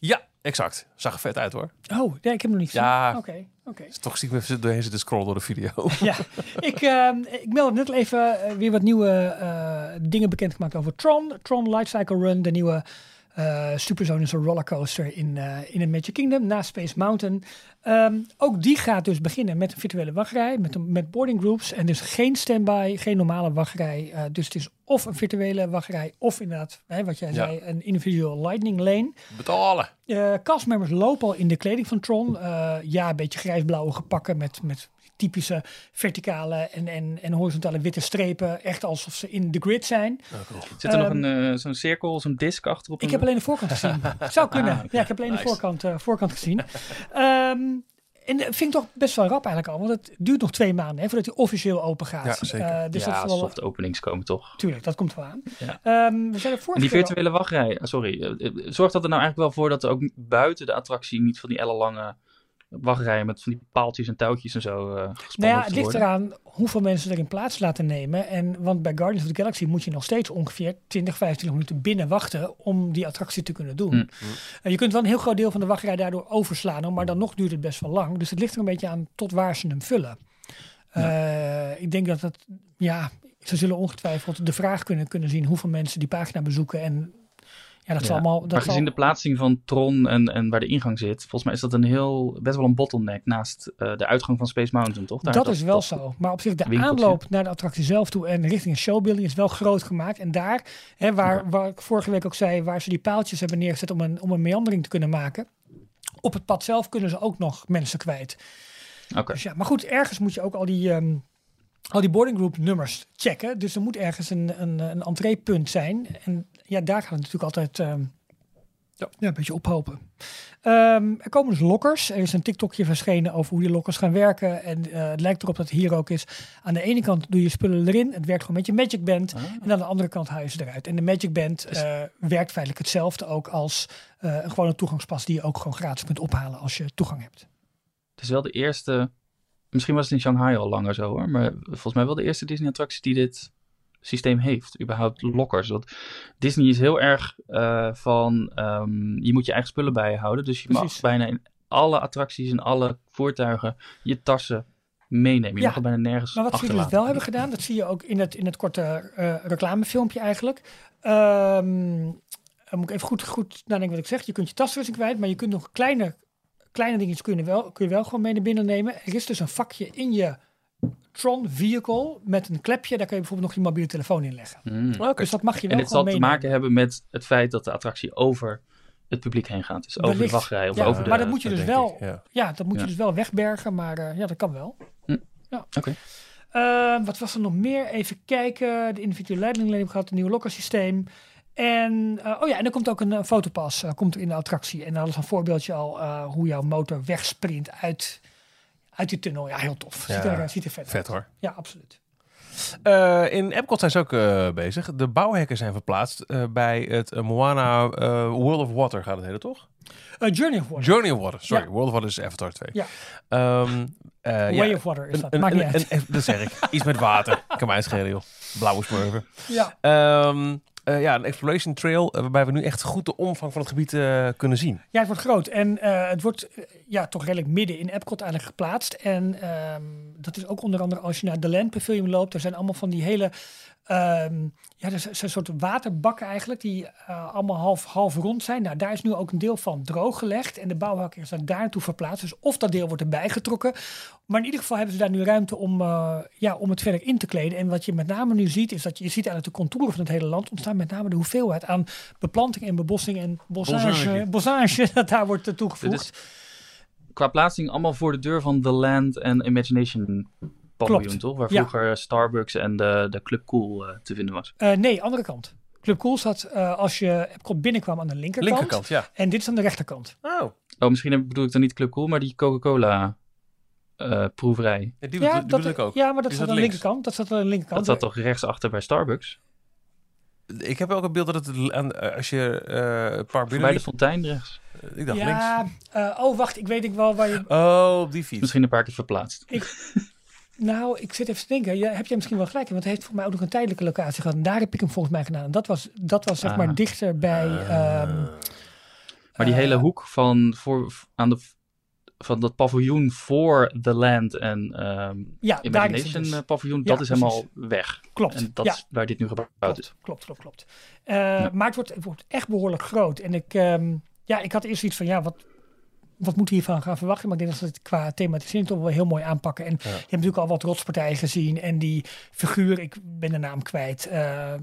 Ja, exact. Zag er vet uit hoor. Oh, nee, ik heb hem nog niet gezien. Ja. Oké, oké. Is toch stiekem even doorheen zitten scrollen door de video. Ja, ik, ehm ik meldde net al even eh, weer wat nieuwe eh, dingen bekendgemaakt over Tron. Tron Lifecycle Run, de nieuwe eh supersonische rollercoaster in, eh, in het Magic Kingdom na Space Mountain. Ehm, ook die gaat dus beginnen met een virtuele wachtrij, met, een- met boarding groups. En dus geen standby, geen normale wachtrij. Eh, dus het is of een virtuele wachtrij of inderdaad, hè, wat jij Ja. zei, een individual lightning lane. Betalen. Eh castmembers lopen al in de kleding van Tron. Ja, een beetje grijsblauwe gepakken met, met typische verticale en, en, en horizontale witte strepen. Echt alsof ze in de grid zijn. Zit er nog Ehm, een, eh, zo'n cirkel, zo'n disc achterop? Ik heb alleen de voorkant gezien. Zou kunnen. Ah. Ja, ik heb alleen Nice. de voorkant, eh, voorkant gezien. Ehm, en dat vind ik toch best wel rap eigenlijk al. Want het duurt nog twee maanden hè, voordat hij officieel open gaat. Ja, zeker. Eh, dus dat ja, wel... soft openings komen toch. Tuurlijk, dat komt wel aan. Ja. Ehm, we zijn er En die virtuele wachtrij, sorry, zorgt dat er nou eigenlijk wel voor dat er ook buiten de attractie niet van die ellenlange wachtrijen met van die paaltjes en touwtjes en zo eh Nou ja, het ligt eraan hoeveel mensen erin plaats laten nemen. En, want bij Guardians of the Galaxy moet je nog steeds ongeveer 20, 25 minuten binnen wachten om die attractie te kunnen doen. Mm. En je kunt wel een heel groot deel van de wachtrij daardoor overslaan, maar dan nog duurt het best wel lang. Dus het ligt er een beetje aan tot waar ze hem vullen. Eh, ik denk dat het, ja, ze zullen ongetwijfeld de vraag kunnen, kunnen zien hoeveel mensen die pagina bezoeken. En ja, dat Ja, zal allemaal. Dat maar zal, gezien de plaatsing van Tron en, en waar de ingang zit, volgens mij is dat een heel, best wel een bottleneck naast eh, de uitgang van Space Mountain, toch? Daar dat is wel zo. Maar op zich, de winkeltje. aanloop naar de attractie zelf toe en richting een showbuilding is wel groot gemaakt. En daar, hè, waar, waar ik vorige week ook zei, waar ze die paaltjes hebben neergezet om een, om een meandering te kunnen maken. Op het pad zelf kunnen ze ook nog mensen kwijt. Oké. Dus ja, maar goed, ergens moet je ook al die, ehm, al die boarding group nummers checken. Dus er moet ergens een, een, een entreepunt zijn. En ja, daar gaat het natuurlijk altijd ehm, ja. een beetje ophopen. Ehm, er komen dus lokkers. Er is een TikTokje verschenen over hoe die lokkers gaan werken. En eh, het lijkt erop dat het hier ook is. Aan de ene kant doe je spullen erin. Het werkt gewoon met je Magic Band. Ah. En aan de andere kant haal je ze eruit. En de Magic Band Dus- eh, werkt feitelijk hetzelfde ook als eh, een gewone toegangspas die je ook gewoon gratis kunt ophalen als je toegang hebt. Het is wel de eerste, misschien was het in Shanghai al langer zo hoor, maar volgens mij wel de eerste Disney-attractie die dit systeem heeft. Überhaupt lockers. Want Disney is heel erg eh, van, ehm, je moet je eigen spullen bij je houden. Dus je Precies. mag bijna in alle attracties en alle voertuigen je tassen meenemen. Je Ja, mag er bijna nergens Maar wat ze dus wel hebben gedaan, dat zie je ook in het, in het korte eh, reclamefilmpje eigenlijk. Dan moet ik even goed, goed nadenken wat ik zeg. Je kunt je tasversie kwijt, maar je kunt nog kleine, kleine dingetjes kun je, wel, kun je wel gewoon mee naar binnen nemen. Er is dus een vakje in je Tron vehicle met een klepje. Daar kun je bijvoorbeeld nog je mobiele telefoon in leggen. Oké. Dus dat mag je wel En dit zal te maken hebben met het feit dat de attractie over het publiek heen gaat. Dus over Wellicht. de wachtrij of Ja, over de... maar dat moet je dus wel, ik, ja. ja, dat moet je dus wel wegbergen, maar eh, ja, dat kan wel. Hm. Ja. Oké. Eh, wat was er nog meer? Even kijken. De individuele leiding heb gehad, een nieuw lokkersysteem. En, eh, oh ja, en er komt ook een, eh, fotopas eh, komt in de attractie. En dat is een voorbeeldje al hoe jouw motor wegsprint uit, uit die tunnel. Ja, heel tof. Ziet, Ja, er, ziet er vet, Vet hoor. Ja, absoluut. In Epcot zijn ze ook bezig. De bouwhekken zijn verplaatst bij het Moana World of Water gaat het heten, toch? Journey of Water. Journey of Water, sorry. Ja. World of Water is Avatar 2. Ja. Ehm, eh, Way ja, of Water is dat. een- Maakt niet een- uit. dat zeg ik. Iets met water. kan mij schelen, joh. Blauwe smurven. ja. Ehm, eh, ja, een exploration trail eh, waarbij we nu echt goed de omvang van het gebied eh, kunnen zien. Ja, het wordt groot. En het wordt ja, toch redelijk midden in Epcot eigenlijk geplaatst. En ehm, dat is ook onder andere als je naar de Land Pavilion loopt. Er zijn allemaal van die hele... ehm, ja, er zijn een soort waterbakken eigenlijk, die eh, allemaal half, half rond zijn. Nou, daar is nu ook een deel van drooggelegd. En de bouwhakker is daar naartoe verplaatst. Dus of dat deel wordt erbij getrokken. Maar in ieder geval hebben ze daar nu ruimte om, eh, ja, om het verder in te kleden. En wat je met name nu ziet, is dat je, je ziet eigenlijk de contouren van het hele land ontstaan. Met name de hoeveelheid aan beplanting en bebossing en bossage, Bossage. dat daar wordt eh, toegevoegd. is qua plaatsing allemaal voor de deur van The Land en Imagination paviljoen, toch? Waar Ja. vroeger Starbucks en de, de Club Cool eh, te vinden was. Eh, nee, andere kant. Club Cool staat eh, als je Epcot binnenkwam aan de linkerkant. Linkerkant, ja. En dit is aan de rechterkant. Oh, Oh, misschien bedoel ik dan niet Club Cool, maar die Coca-Cola eh, proeverij. Ja, die, Ja, bedoel- die dat, bedoel ik ook. ja, maar dat staat dat aan de links? linkerkant. Dat staat aan de linkerkant. Dat zat toch rechtsachter bij Starbucks? Ik heb ook een beeld dat het aan, eh, als je eh het park binnen Bij de fontein rechts. Ik dacht links. ja, eh, oh wacht, ik weet ik wel waar je... Oh, op die fiets. Misschien een paar keer verplaatst. Nou, ik zit even te denken. Ja, heb jij misschien wel gelijk? Want hij heeft volgens mij ook nog een tijdelijke locatie gehad. En daar heb ik hem volgens mij gedaan. En dat was, dat was zeg Ah. maar dichter bij... ehm, Maar die Eh, hele hoek van, voor, aan de, van dat paviljoen voor The Land en ehm ja, Imagination dus. eh, paviljoen, Ja, dat is helemaal weg. Klopt. En dat ja, is waar dit nu gebouwd is. klopt, klopt, klopt, klopt. Eh, Maar het wordt, het wordt echt behoorlijk groot. En ik, ehm, ja, ik had eerst iets van, ja, wat, wat moet hiervan gaan verwachten? Maar ik denk dat ze het qua thematisering toch wel heel mooi aanpakken. En je hebt natuurlijk al wat rotspartijen gezien. En die figuur, ik ben de naam kwijt, eh.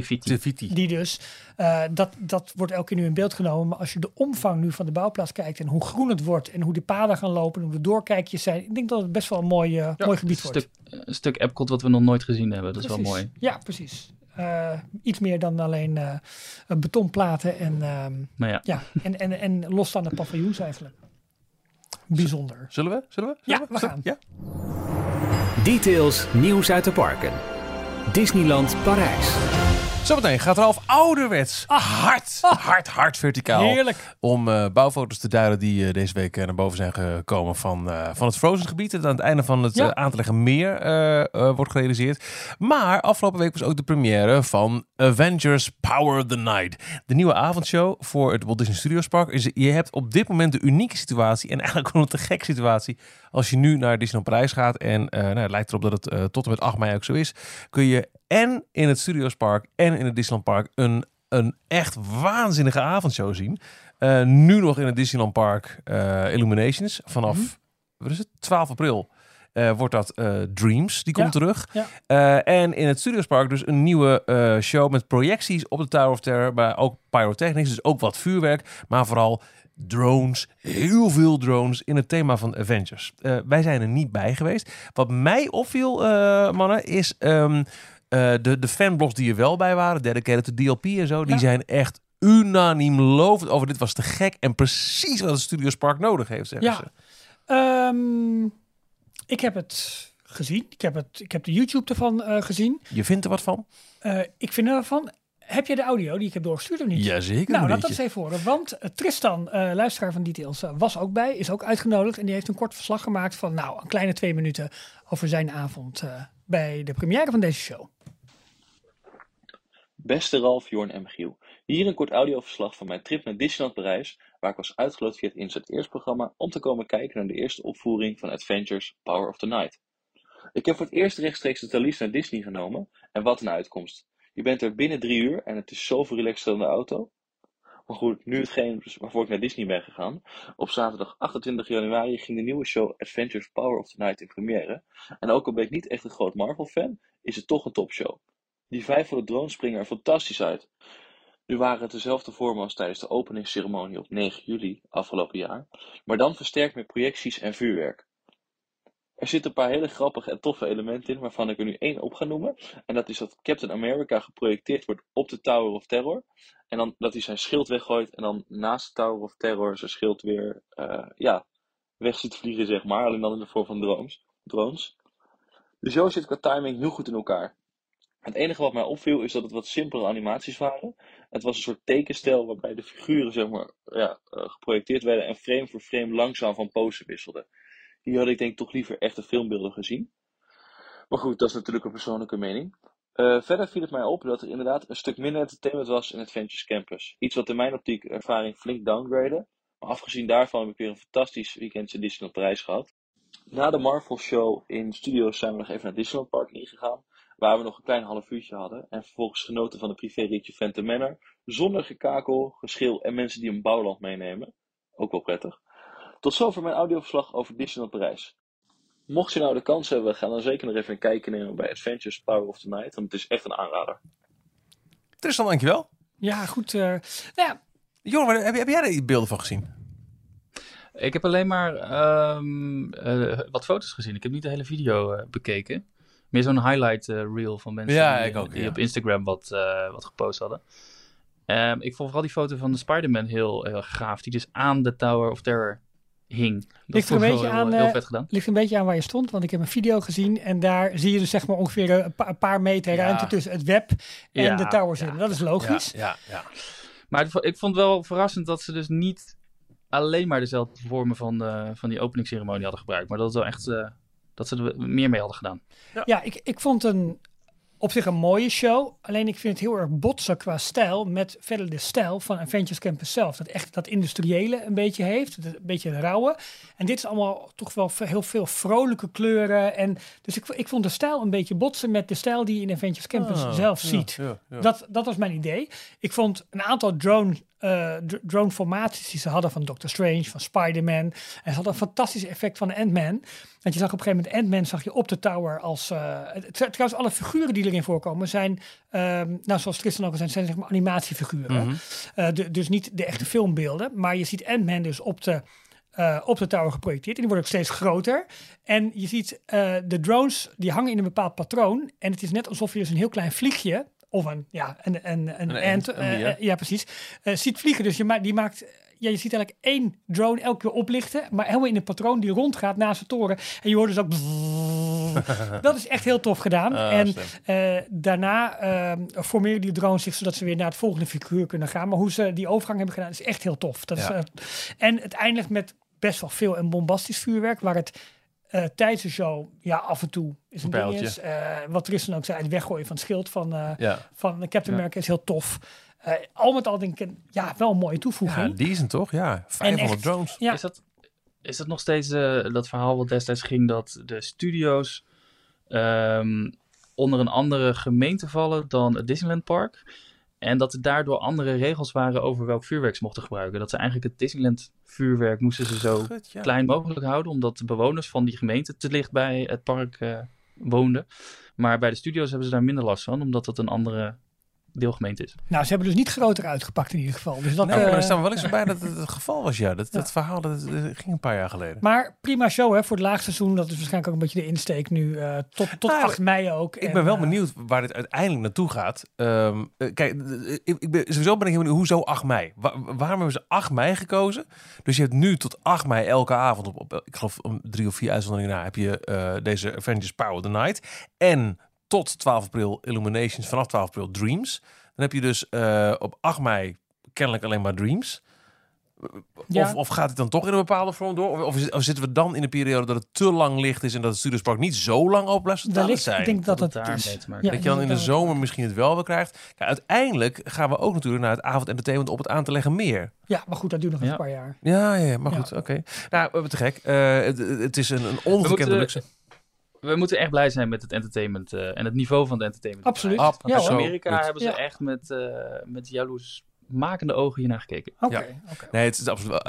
Tifiti. die dus, eh, dat, dat wordt elke keer nu in beeld genomen. Maar als je de omvang nu van de bouwplaats kijkt en hoe groen het wordt en hoe de paden gaan lopen en hoe de doorkijkjes zijn. Ik denk dat het best wel een mooi, eh, mooi gebied Een wordt. stuk, een stuk Epcot wat we nog nooit gezien hebben. Dat is wel mooi. Ja, precies. Eh, iets meer dan alleen eh, betonplaten en, ehm, Maar ja, ja, en, en, en losstaande paviljoens eigenlijk. Bijzonder. Zullen we? Zullen we? Ja, we gaan. Ja? Details, nieuws uit de parken. Disneyland Parijs. Zometeen gaat Ralf ouderwets hard, hard, hard verticaal Heerlijk. om eh, bouwfoto's te duiden die eh, deze week eh, naar boven zijn gekomen van, van het Frozen gebied. Dat aan het einde van het Ja. aan te leggen meer wordt gerealiseerd. Maar afgelopen week was ook de première van Avengers Power of the Night. De nieuwe avondshow voor het Walt Disney Studios Park. Is, je hebt op dit moment de unieke situatie en eigenlijk gewoon een te gekke situatie. Als je nu naar Disneyland Parijs gaat en nou, het lijkt erop dat het tot en met 8 mei ook zo is. Kun je en in het Studios Park en in het Disneyland Park een, een echt waanzinnige avondshow zien. Eh, nu nog in het Disneyland Park eh, Illuminations vanaf Mhm. wat is het? 12 april. eh, wordt dat Dreams, die komt terug. ja. En in het Studios Park dus een nieuwe show met projecties op de Tower of Terror. Maar ook pyrotechnics, dus ook wat vuurwerk. Maar vooral drones, heel veel drones in het thema van Avengers. Wij zijn er niet bij geweest. Wat mij opviel, mannen, is ehm, eh, de, de fanblogs die er wel bij waren, dedicated to DLP en zo, die zijn echt unaniem lovend over dit was te gek en precies wat het Studios Park nodig heeft, zeggen Ja. ze. Ehm, ik heb het gezien. Ik heb, het, ik heb de YouTube ervan eh, gezien. Je vindt er wat van? Eh, ik vind ervan. Heb je de audio die ik heb doorgestuurd of niet? Jazeker Nou, laat dat eens even horen. Want Tristan, luisteraar van Details, was ook bij. Is ook uitgenodigd. En die heeft een kort verslag gemaakt van nou, een kleine twee minuten over zijn avond bij de première van deze show. Beste Ralf, Jorn en Michiel. Hier een kort audioverslag van mijn trip naar Disneyland Parijs, waar ik was uitgenodigd via het Insert Eerst programma om te komen kijken naar de eerste opvoering van Adventures Power of the Night. Ik heb voor het eerst rechtstreeks de Thalys naar Disney genomen en wat een uitkomst. Je bent er binnen drie uur en het is zoveel relaxter dan de auto. Maar goed, nu hetgeen waarvoor ik naar Disney ben gegaan. Op zaterdag 28 januari ging de nieuwe show Adventures Power of the Night in première. En ook al ben ik niet echt een groot Marvel fan, is het toch een topshow. Die vijf voor de drone springen er fantastisch uit. Nu waren het dezelfde vormen als tijdens de openingsceremonie op 9 juli afgelopen jaar, maar dan versterkt met projecties en vuurwerk. Er zitten een paar hele grappige en toffe elementen in, waarvan ik er nu één op ga noemen. En dat is dat Captain America geprojecteerd wordt op de Tower of Terror. En dan dat hij zijn schild weggooit en dan naast de Tower of Terror zijn schild weer eh, ja, weg ziet vliegen, zeg maar. Alleen dan in de vorm van drones. drones. De show zit qua timing heel goed in elkaar. Het enige wat mij opviel is dat het wat simpele animaties waren. Het was een soort tekenstijl waarbij de figuren zeg maar, ja, eh, geprojecteerd werden en frame voor frame langzaam van pose wisselden. Hier had ik denk toch liever echte filmbeelden gezien. Maar goed, dat is natuurlijk een persoonlijke mening. Eh, verder viel het mij op dat er inderdaad een stuk minder entertainment was in Adventures Campus. Iets wat in mijn optiek ervaring flink downgraden. Maar afgezien daarvan heb ik weer een fantastisch weekend in Disneyland Parijs gehad. Na de Marvel Show in studio's zijn we nog even naar Disneyland Park ingegaan. Waar we nog een klein half uurtje hadden. En vervolgens genoten van de privéritje Phantom Manor. Zonder gekakel, geschil en mensen die een bouwland meenemen. Ook wel prettig. Tot zover mijn audioverslag over Disneyland Parijs. Mocht je nou de kans hebben, ga dan zeker nog even een kijkje nemen bij Adventures Power of the Night. Want het is echt een aanrader. Tristan, dankjewel. Ja, goed. eh, nou ja, waar- heb, heb jij er beelden van gezien? Ik heb alleen maar ehm, eh, wat foto's gezien. Ik heb niet de hele video eh, bekeken. Meer zo'n highlight eh, reel van mensen Ja, die, ik ook, die ja. op Instagram wat, eh, wat gepost hadden. Ehm, ik vond vooral die foto van de Spider-Man heel, heel gaaf. Die dus aan de Tower of Terror hing. Dat Ligt er vond een ik beetje aan, heel, heel eh, vet gedaan. Ligt een beetje aan waar je stond, want ik heb een video gezien en daar zie je dus zeg maar ongeveer een, pa- een paar meter Ja. ruimte tussen het web en Ja, de towers ja, in. Dat is logisch. Ja, ja, ja. Maar ik vond wel verrassend dat ze dus niet alleen maar dezelfde vormen van, de, van die openingsceremonie hadden gebruikt. Maar dat het wel echt eh, dat ze er meer mee hadden gedaan. Ja, ik, ik vond een op zich een mooie show. Alleen ik vind het heel erg botsen qua stijl met verder de stijl van Avengers Campus zelf. Dat echt dat industriële een beetje heeft, een beetje het rauwe. En dit is allemaal toch wel heel veel vrolijke kleuren. En dus ik, ik vond de stijl een beetje botsen met de stijl die je in Avengers Campus Ah, zelf ja, ziet. ja, ja. Dat, dat was mijn idee. Ik vond een aantal drone, eh, d- drone formaties die ze hadden van Doctor Strange, van Spider-Man. En ze hadden een fantastisch effect van Ant-Man. Want je zag op een gegeven moment Ant-Man zag je op de tower als... eh, trouwens, alle figuren die erin voorkomen zijn, ehm, nou zoals Tristan ook al zei, zijn zeg maar animatiefiguren. Mhm. Eh, de- dus niet de echte filmbeelden. Maar je ziet Ant-Man dus op de, op de tower geprojecteerd. En die worden ook steeds groter. En je ziet de drones, die hangen in een bepaald patroon. En het is net alsof je dus een heel klein vliegje... Of een, ja, een, een, een, Een ant, ant, een eh, eh, ja precies, eh, ziet vliegen. Dus je, ma die maakt... Ja, je ziet eigenlijk één drone elke keer oplichten, maar helemaal in een patroon die rondgaat naast de toren. En je hoort dus ook... dat is echt heel tof gedaan. Ah, en daarna ehm, formeren die drones zich zodat ze weer naar het volgende figuur kunnen gaan. Maar hoe ze die overgang hebben gedaan is echt heel tof. Dat is, Ja. en het eindigt met best wel veel en bombastisch vuurwerk, waar het eh, tijdens de show ja, af en toe is een ding pijltje. is. Eh, wat Tristan ook zei, het weggooien van het schild van, eh, Ja. van Captain Ja. America is heel tof. Eh, al met al denk ik, een- ja, wel een mooie ja, toevoeging. decent toch? Ja, 500 echt- drones. Ja. Is, dat, is dat nog steeds dat verhaal wat destijds ging dat de studio's ehm, onder een andere gemeente vallen dan het Disneyland Park? En dat er daardoor andere regels waren over welk vuurwerk ze mochten gebruiken. Dat ze eigenlijk het Disneyland vuurwerk moesten ze zo Goed, ja. klein mogelijk houden, omdat de bewoners van die gemeente te dicht bij het park eh, woonden. Maar bij de studio's hebben ze daar minder last van, omdat het een andere deelgemeente is. Nou, ze hebben dus niet groter uitgepakt in ieder geval. Dus dat, Nou, maar eh, er staan wel eens bij dat het het geval was, ja. Dat, dat verhaal dat, dat ging een paar jaar geleden. Maar prima show hè, voor het laagseizoen. Dat is waarschijnlijk ook een beetje de insteek nu. eh, tot tot Nou, 8 mei ook. Ik En, ben wel eh, benieuwd waar dit uiteindelijk naartoe gaat. Ehm, eh, kijk, ik, ik ben, sowieso ben ik heel benieuwd, hoezo 8 mei? Wa- waarom hebben ze 8 mei gekozen? Dus je hebt nu tot 8 mei elke avond, op, op ik geloof om drie of vier uitzonderingen na, heb je eh, deze Avengers Power of the Night. En tot 12 april Illuminations, vanaf 12 april Dreams. Dan heb je dus eh, op 8 mei kennelijk alleen maar Dreams. Ja. Of, of gaat het dan toch in een bepaalde vorm door? Of, of, zitten we dan in een periode dat het te lang licht is en dat het Studiospark niet zo lang open blijft staan zijn? ik denk dat het daar is. mee te maken Ja, dat je dan in de zomer misschien het wel weer krijgt. Ja, uiteindelijk gaan we ook natuurlijk naar het avondentertainment op het aan te leggen meer. Ja, maar goed, dat duurt nog een paar jaar. Ja, ja, maar Ja. goed, oké. Nou, eh, te gek. Eh, het, het is een, een ongekende luxe. We moeten echt blij zijn met het entertainment eh, en het niveau van het entertainment. Absoluut. Ab- Ja, In Amerika goed. hebben ze Ja. echt met, eh met jaloersmakende ogen hiernaar gekeken. Oké, Ja. Nee, het is absoluut.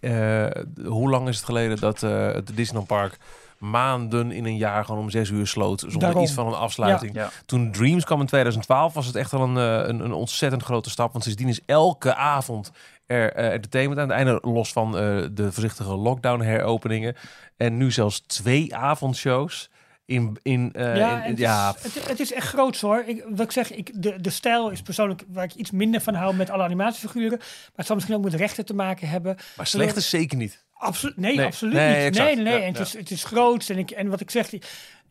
eh, hoe lang is het geleden dat eh, het Disneyland Park maanden in een jaar gewoon om zes uur sloot zonder Daarom. iets van een afsluiting? Ja. Toen Dreams kwam in 2012 was het echt al een, een, een ontzettend grote stap. Want sindsdien is elke avond er eh, entertainment aan het einde. Los van eh, de voorzichtige lockdown heropeningen. En nu zelfs twee avondshows. In, in, eh, ja, in- het, ja, is, het, het is echt groots hoor. Ik, wat ik zeg, ik, de, de stijl is persoonlijk waar ik iets minder van hou met alle animatiefiguren. Maar het zal misschien ook met rechten te maken hebben. maar slecht is zeker niet. Absoluut, nee, Nee, absoluut nee, niet. exact. Nee, nee. Ja, en het, is, het is groots. En, ik, en wat ik zeg, die,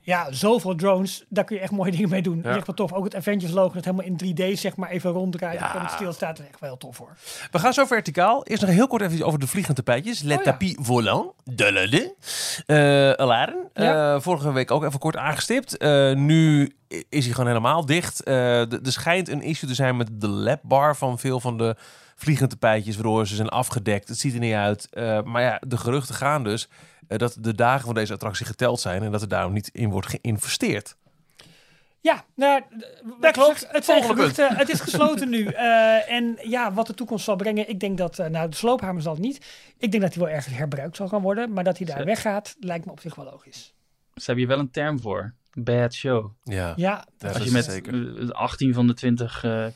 ja, zoveel drones, daar kun je echt mooie dingen mee doen. Echt wel tof. Ook het Avengers logo dat helemaal in 3D zeg maar even ronddraait. Ja. En het stilstaat, dat is echt wel tof hoor. We gaan zo verticaal. Eerst nog heel kort even over de vliegende tapijtjes. Le Oh ja. tapis volant. De Alaren. Ja. Eh, vorige week ook even kort aangestipt. Eh, nu is hij gewoon helemaal dicht. Er schijnt een issue te zijn met de lap bar van veel van de vliegende tapijtjes. Waardoor ze zijn afgedekt. Het ziet er niet uit. Maar ja, de geruchten gaan dus dat de dagen van deze attractie geteld zijn. En dat er daarom niet in wordt geïnvesteerd. Ja, nou, Dat klopt. Het zijn Volgende punt. geruchten. Het is gesloten nu. Eh, en ja, wat de toekomst zal brengen. Ik denk dat, eh, nou, de sloophamer zal het niet. Ik denk dat hij wel ergens herbruikt zal gaan worden. Maar dat hij daar weggaat, lijkt me op zich wel logisch. Ze hebben hier wel een term voor. Bad show. Ja, Ja, Ja, Als dat je is met zeker. eh, 18 van de 20 eh, eh,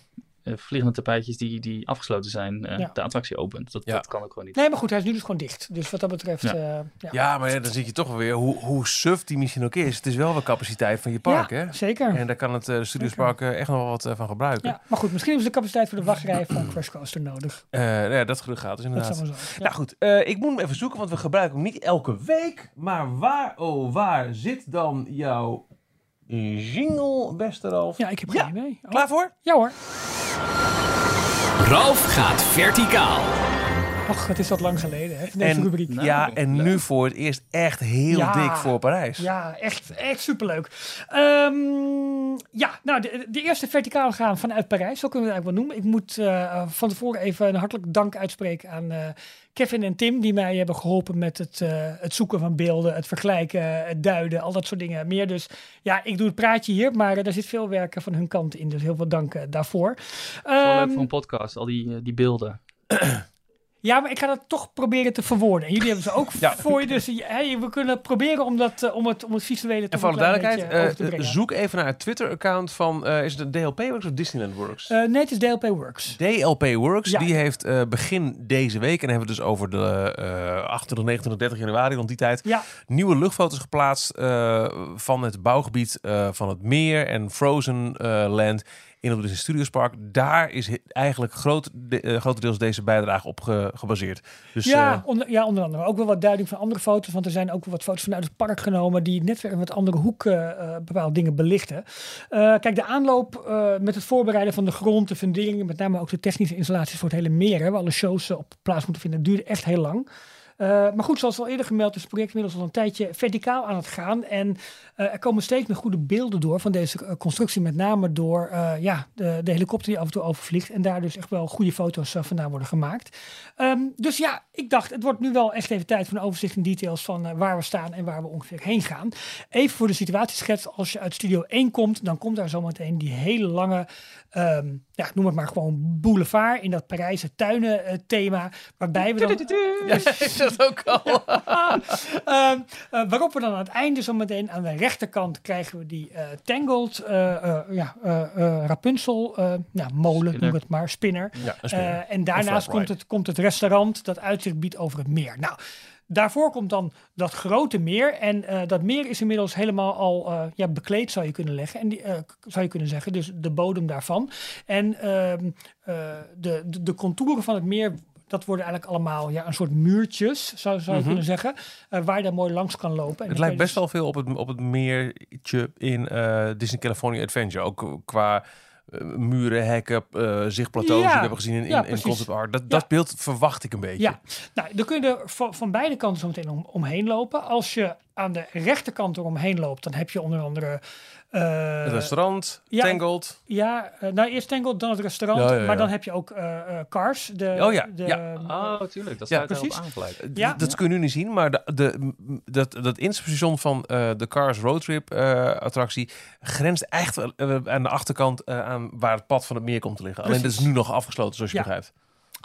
vliegende tapijtjes die, die afgesloten zijn, eh, Ja. de attractie opent. Dat, Ja. dat kan ook gewoon niet. Nee, maar goed, hij is nu dus gewoon dicht. Dus wat dat betreft, Ja. ja. ja. Ja, maar ja, dan zit je toch wel weer, hoe, hoe suf die misschien ook is. Het is wel wel capaciteit van je park, Ja, hè? zeker. En daar kan het uh, Studiospark uh, echt nog wel wat uh, van gebruiken. Ja, maar goed, misschien hebben ze de capaciteit voor de wachtrij van Crash Coaster nodig. Uh, ja, dat geluk gaat dus inderdaad. Dat zou maar zo. Ja. Nou goed, uh, ik moet hem even zoeken, want we gebruiken hem niet elke week. Maar waar, oh waar zit dan jouw jingle, beste Ralf? ja, ik heb Ja. geen idee. Oh, Klaar voor? Ja hoor. Ralf gaat verticaal. Och, het is wat lang geleden, hè, deze En, rubriek. Nou, ja, en leuk. nu voor het eerst echt heel Ja. dik voor Parijs. Ja, echt, echt superleuk. Ehm, ja, nou, de, de eerste verticaal gaan vanuit Parijs, zo kunnen we het eigenlijk wel noemen. Ik moet eh, van tevoren even een hartelijk dank uitspreken aan eh, Kevin en Tim, die mij hebben geholpen met het, eh, het zoeken van beelden, het vergelijken, het duiden, al dat soort dingen meer. Dus ja, ik doe het praatje hier, maar daar zit veel werk van hun kant in. Dus heel veel dank daarvoor. Het is wel leuk Ehm, voor een podcast, al die, die beelden. Ja, maar ik ga dat toch proberen te verwoorden. En jullie hebben ze ook Ja. voor je. Dus we kunnen proberen om, dat, eh, om, het, om het visuele En toch voor een alle klein duidelijkheid, te eh, zoek even naar het Twitter-account van, eh, is het DLP Works of Disneyland Works? Eh, nee, het is DLP Works. DLP Works, Ja. die heeft eh, begin deze week, en dan hebben we het dus over de eh 28, 29, 30 januari rond die tijd, Ja, nieuwe luchtfoto's geplaatst eh, van het bouwgebied eh, van het meer en Frozen eh, Land in het Disney Studios Park. Daar is eigenlijk groot, de, eh, grotendeels deze bijdrage op ge- gebaseerd. Dus ja, eh, onder, ja, onder andere. Ook wel wat duiding van andere foto's. Want er zijn ook wel wat foto's vanuit het park genomen. die net weer een wat andere hoek eh, bepaalde dingen belichten. Kijk, de aanloop met het voorbereiden van de grond, de funderingen. met name ook de technische installaties voor het hele meer. Hè, waar alle shows op plaats moeten vinden. duurde echt heel lang. Eh, maar goed, zoals al eerder gemeld is het project inmiddels al een tijdje verticaal aan het gaan. En eh, er komen steeds meer goede beelden door van deze eh, constructie. Met name door ja, de, de helikopter die af en toe overvliegt. En daar dus echt wel goede foto's vandaan worden gemaakt. Ehm, dus ja, ik dacht, het wordt nu wel echt even tijd voor een overzicht en details van waar we staan en waar we ongeveer heen gaan. Even voor de situatieschets. Als je uit Studio 1 komt, dan komt daar zometeen die hele lange, ehm, ja, noem het maar gewoon boulevard in dat Parijse tuinen eh, thema. Waarbij we dan... ja, is dat ook al? Ehm, eh, waarop we dan aan het einde zo meteen aan de rechterkant krijgen we die eh, Tangled, eh, eh, ja, eh, eh, Rapunzel, eh, ja, molen Spinner. noem het maar, spinner. ja, een spinner. Eh, en daarnaast komt het, komt het restaurant dat uitzicht biedt over het meer. Nou, daarvoor komt dan dat grote meer. En eh, dat meer is inmiddels helemaal al eh, ja, bekleed, zou je kunnen leggen. En die, eh, zou je kunnen zeggen, dus de bodem daarvan. En ehm, eh, de, de, de contouren van het meer. Dat worden eigenlijk allemaal ja, een soort muurtjes, zou, zou je Mhm. kunnen zeggen. waar je daar mooi langs kan lopen. En Het lijkt best wel veel op het, op het meertje in Disney California Adventure. Ook qua muren, hekken, eh, zichtplateaus die Ja, we hebben gezien in, ja, in, precies. concept art. Dat, Ja. dat beeld verwacht ik een beetje. Ja, nou, dan kun je er van, van beide kanten zo meteen om, omheen lopen. Als je aan de rechterkant eromheen loopt, dan heb je onder andere... eh, Het restaurant, ja, Tangled. Ja, eh, nou eerst Tangled, dan het restaurant. Ja, ja, ja. Maar dan heb je ook eh, eh, Cars. De, Oh ja, de, ja. Oh, tuurlijk. Dat erop precies. aan gelijk. D- Ja. Dat kun je nu niet zien, maar de, de, dat, dat instapstation van eh, de Cars Roadtrip eh, attractie grenst echt aan de achterkant eh, aan waar het pad van het meer komt te liggen. Alleen dat is nu nog afgesloten, zoals je Ja. begrijpt.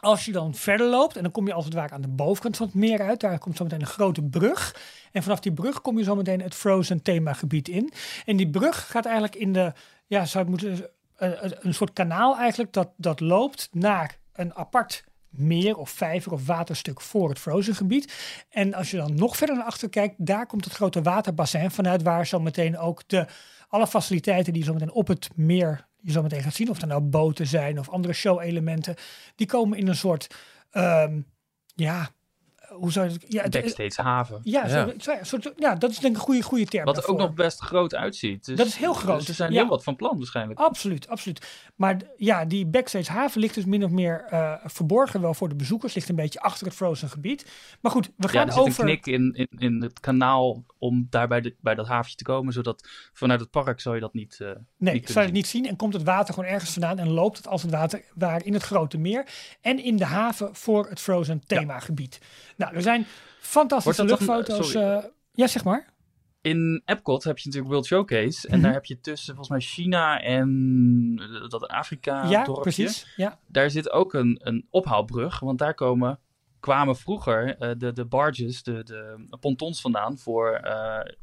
Als je dan verder loopt, en dan kom je als het ware aan de bovenkant van het meer uit. Daar komt zo meteen een grote brug. En vanaf die brug kom je zo meteen het Frozen themagebied in. En die brug gaat eigenlijk in de, ja, zou moeten zeggen, een, een soort kanaal eigenlijk, dat, dat loopt naar een apart meer of vijver of waterstuk voor het Frozen gebied. En als je dan nog verder naar achter kijkt, daar komt het grote waterbassin vanuit waar zo meteen ook de, alle faciliteiten die zo meteen op het meer je zo meteen gaat zien, of er nou boten zijn of andere show-elementen, die komen in een soort, ehm, ja, hoe zou je het... Ja, het- Backstage haven. ja, Ja. zo- zo- ja, soort, ja, dat is denk ik een goede, goede term Wat er ook nog best groot uitziet. Dus Dat is heel groot, Ze zijn ja. heel wat van plan waarschijnlijk. Absoluut, absoluut. Maar ja, die backstage haven ligt dus min of meer eh, verborgen wel voor de bezoekers. Ligt een beetje achter het Frozen gebied. Maar goed, we Ja, gaan er zit over... een knik in, in, in het kanaal om daar bij, de, bij dat haventje te komen. Zodat vanuit het park zou je dat niet, eh Nee, niet zou je het niet zien. En komt het water gewoon ergens vandaan en loopt het als het water waar in het grote meer. En in de haven voor het Frozen themagebied. Nou, er zijn fantastische dan- luchtfoto's. eh, ja, zeg maar. In Epcot heb je natuurlijk World Showcase. En Mhm. daar heb je tussen volgens mij China en eh, dat Afrika ja, dorpje. precies. Ja, Daar zit ook een, een ophaalbrug. Want daar komen, kwamen vroeger eh, de, de barges, de, de pontons vandaan voor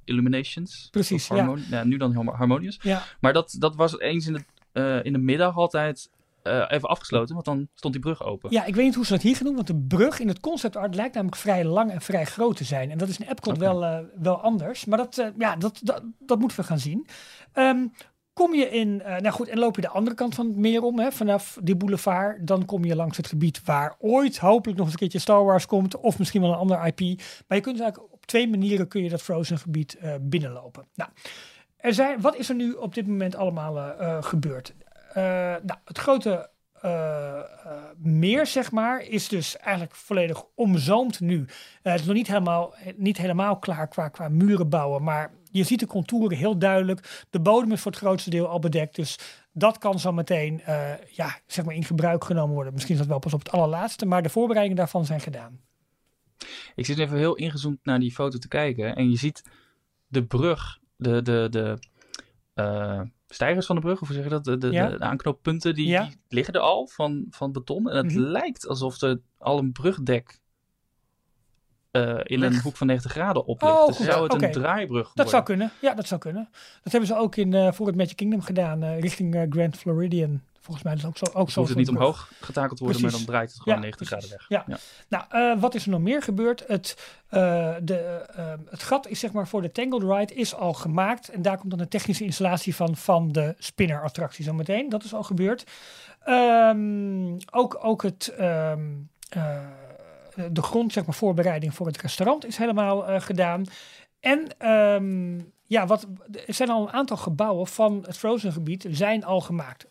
Illuminations. Precies, harmon- ja, nu dan Harmo- Harmonious. ja. Maar dat, dat was eens in de, in de middag altijd eh, even afgesloten, want dan stond die brug open. Ja, ik weet niet hoe ze dat hier gaan doen, want de brug in het concept art lijkt namelijk vrij lang en vrij groot te zijn. En dat is in Epcot wel, eh, wel anders, maar dat, eh, ja, dat, dat, dat moeten we gaan zien. Ehm, kom je in, nou goed, en loop je de andere kant van het meer om, hè, vanaf die boulevard, dan kom je langs het gebied waar ooit hopelijk nog eens een keertje Star Wars komt, of misschien wel een ander IP. Maar je kunt dus eigenlijk op twee manieren kun je dat Frozen gebied binnenlopen. Nou, er zijn, wat is er nu op dit moment allemaal gebeurd? Eh, nou, het grote eh, eh, meer, zeg maar, is dus eigenlijk volledig omzoomd nu. Het is nog niet helemaal, niet helemaal klaar qua, qua muren bouwen, maar je ziet de contouren heel duidelijk. De bodem is voor het grootste deel al bedekt, dus dat kan zo meteen ja, zeg maar in gebruik genomen worden. Misschien is dat wel pas op het allerlaatste, maar de voorbereidingen daarvan zijn gedaan. Ik zit even heel ingezoomd naar die foto te kijken. En je ziet de brug, de, de, de stijgers van de brug, of hoe zeg je dat? De, de, Ja. de aanknooppunten, die, Ja. die liggen er al van, van beton. En het Mhm. lijkt alsof er al een brugdek eh, in een hoek van 90 graden op ligt. Oh, dus goed. zou het een draaibrug Dat zou worden? kunnen. Ja, dat zou kunnen. Dat hebben ze ook in, eh, voor het Magic Kingdom gedaan, eh, richting Grand Floridian. Volgens mij is dat ook zo. Ook Dus zo hoeft het niet brug. omhoog getakeld worden, maar dan draait het gewoon Ja, 90 precies. graden weg. Ja. Nou, eh, wat is er nog meer gebeurd? Het, eh, de, eh, het gat is zeg maar voor de Tangled Ride is al gemaakt. En daar komt dan de technische installatie van, van de spinner attractie zo meteen. Dat is al gebeurd. Ehm, ook, ook het, ehm, eh, de grond, zeg maar, voorbereiding voor het restaurant is helemaal gedaan. En ehm, ja, wat, er zijn al een aantal gebouwen van het Frozen gebied zijn al gemaakt.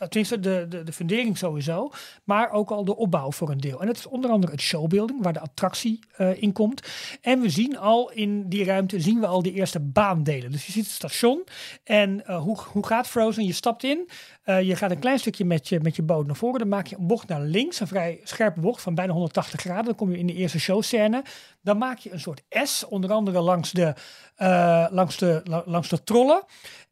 Eh, Tenminste, de, de, de fundering sowieso, maar ook al de opbouw voor een deel. En dat is onder andere het showbuilding, waar de attractie eh, in komt. En we zien al in die ruimte, zien we al de eerste baandelen. Dus je ziet het station en eh, hoe, hoe gaat Frozen? Je stapt in, je gaat een klein stukje met je, met je boot naar voren. Dan maak je een bocht naar links, een vrij scherpe bocht van bijna 180 graden. Dan kom je in de eerste showscène. Dan maak je een soort S, onder andere langs de, langs de, la- langs de trollen.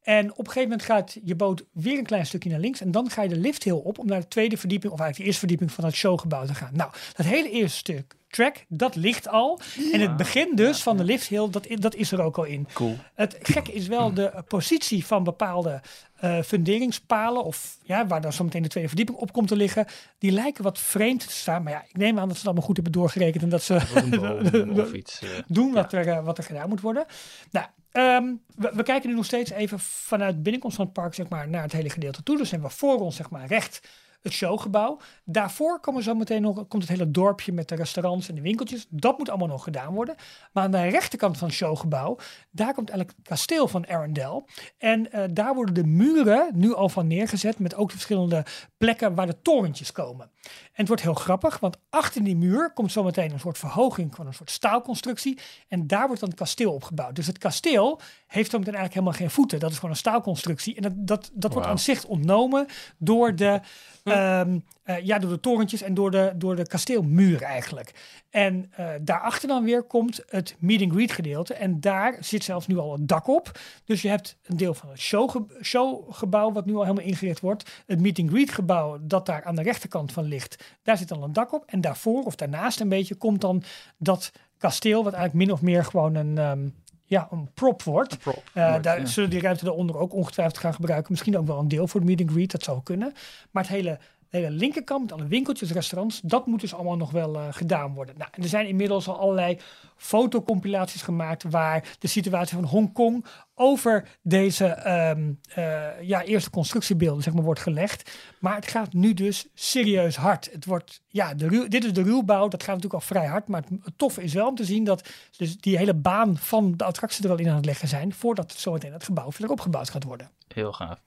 En op een gegeven moment gaat je boot weer een klein stukje naar links. En dan ga je de lift heel op om naar de tweede verdieping, of eigenlijk de eerste verdieping van het showgebouw te gaan. Nou, dat hele eerste stuk track, dat ligt al. En het begin dus van de lift hill, dat, dat is er ook al in. Cool. Het gekke is wel de positie van bepaalde eh, funderingspalen, of ja, waar dan zometeen de tweede verdieping op komt te liggen, die lijken wat vreemd te staan. Maar ja, ik neem aan dat ze het allemaal goed hebben doorgerekend en dat ze Een boom of iets. doen wat, er, eh, wat er gedaan moet worden. Nou, ehm, we, kijken nu nog steeds even vanuit binnenkomst van het park zeg maar, naar het hele gedeelte toe. Dus hebben we voor ons zeg maar, recht het showgebouw. Daarvoor komen zo meteen nog, komt het hele dorpje met de restaurants en de winkeltjes. Dat moet allemaal nog gedaan worden. Maar aan de rechterkant van het showgebouw, daar komt eigenlijk het kasteel van Arendelle. En eh, daar worden de muren nu al van neergezet met ook de verschillende plekken waar de torentjes komen. En het wordt heel grappig, want achter die muur komt zometeen een soort verhoging van een soort staalconstructie. En daar wordt dan het kasteel opgebouwd. Dus het kasteel heeft zometeen eigenlijk helemaal geen voeten. Dat is gewoon een staalconstructie. En dat, dat, dat wordt aan zicht ontnomen door de, ehm, eh, ja, door de torentjes en door de, door de kasteelmuur eigenlijk. En eh, daarachter dan weer komt het meet and greet gedeelte. En daar zit zelfs nu al een dak op. Dus je hebt een deel van het showge showgebouw wat nu al helemaal ingericht wordt. Het meet and greet gebouw dat daar aan de rechterkant van ligt. Daar zit dan een dak op. En daarvoor of daarnaast een beetje komt dan dat kasteel wat eigenlijk min of meer gewoon een... ehm, ja, een prop wordt. Prop Eh, wordt, daar ja. zullen die ruimte daaronder ook ongetwijfeld gaan gebruiken. Misschien ook wel een deel voor de meet and greet, dat zou kunnen. Maar het hele, de hele linkerkant, alle winkeltjes, restaurants, dat moet dus allemaal nog wel eh, gedaan worden. Nou, er zijn inmiddels al allerlei fotocompilaties gemaakt waar de situatie van Hongkong over deze ehm, eh, ja, eerste constructiebeelden zeg maar, wordt gelegd. Maar het gaat nu dus serieus hard. Het wordt, ja, de dit is de ruwbouw, dat gaat natuurlijk al vrij hard. Maar het, het toffe is wel om te zien dat dus die hele baan van de attractie er al in aan het leggen zijn, voordat zometeen het gebouw verder opgebouwd gaat worden. Heel gaaf.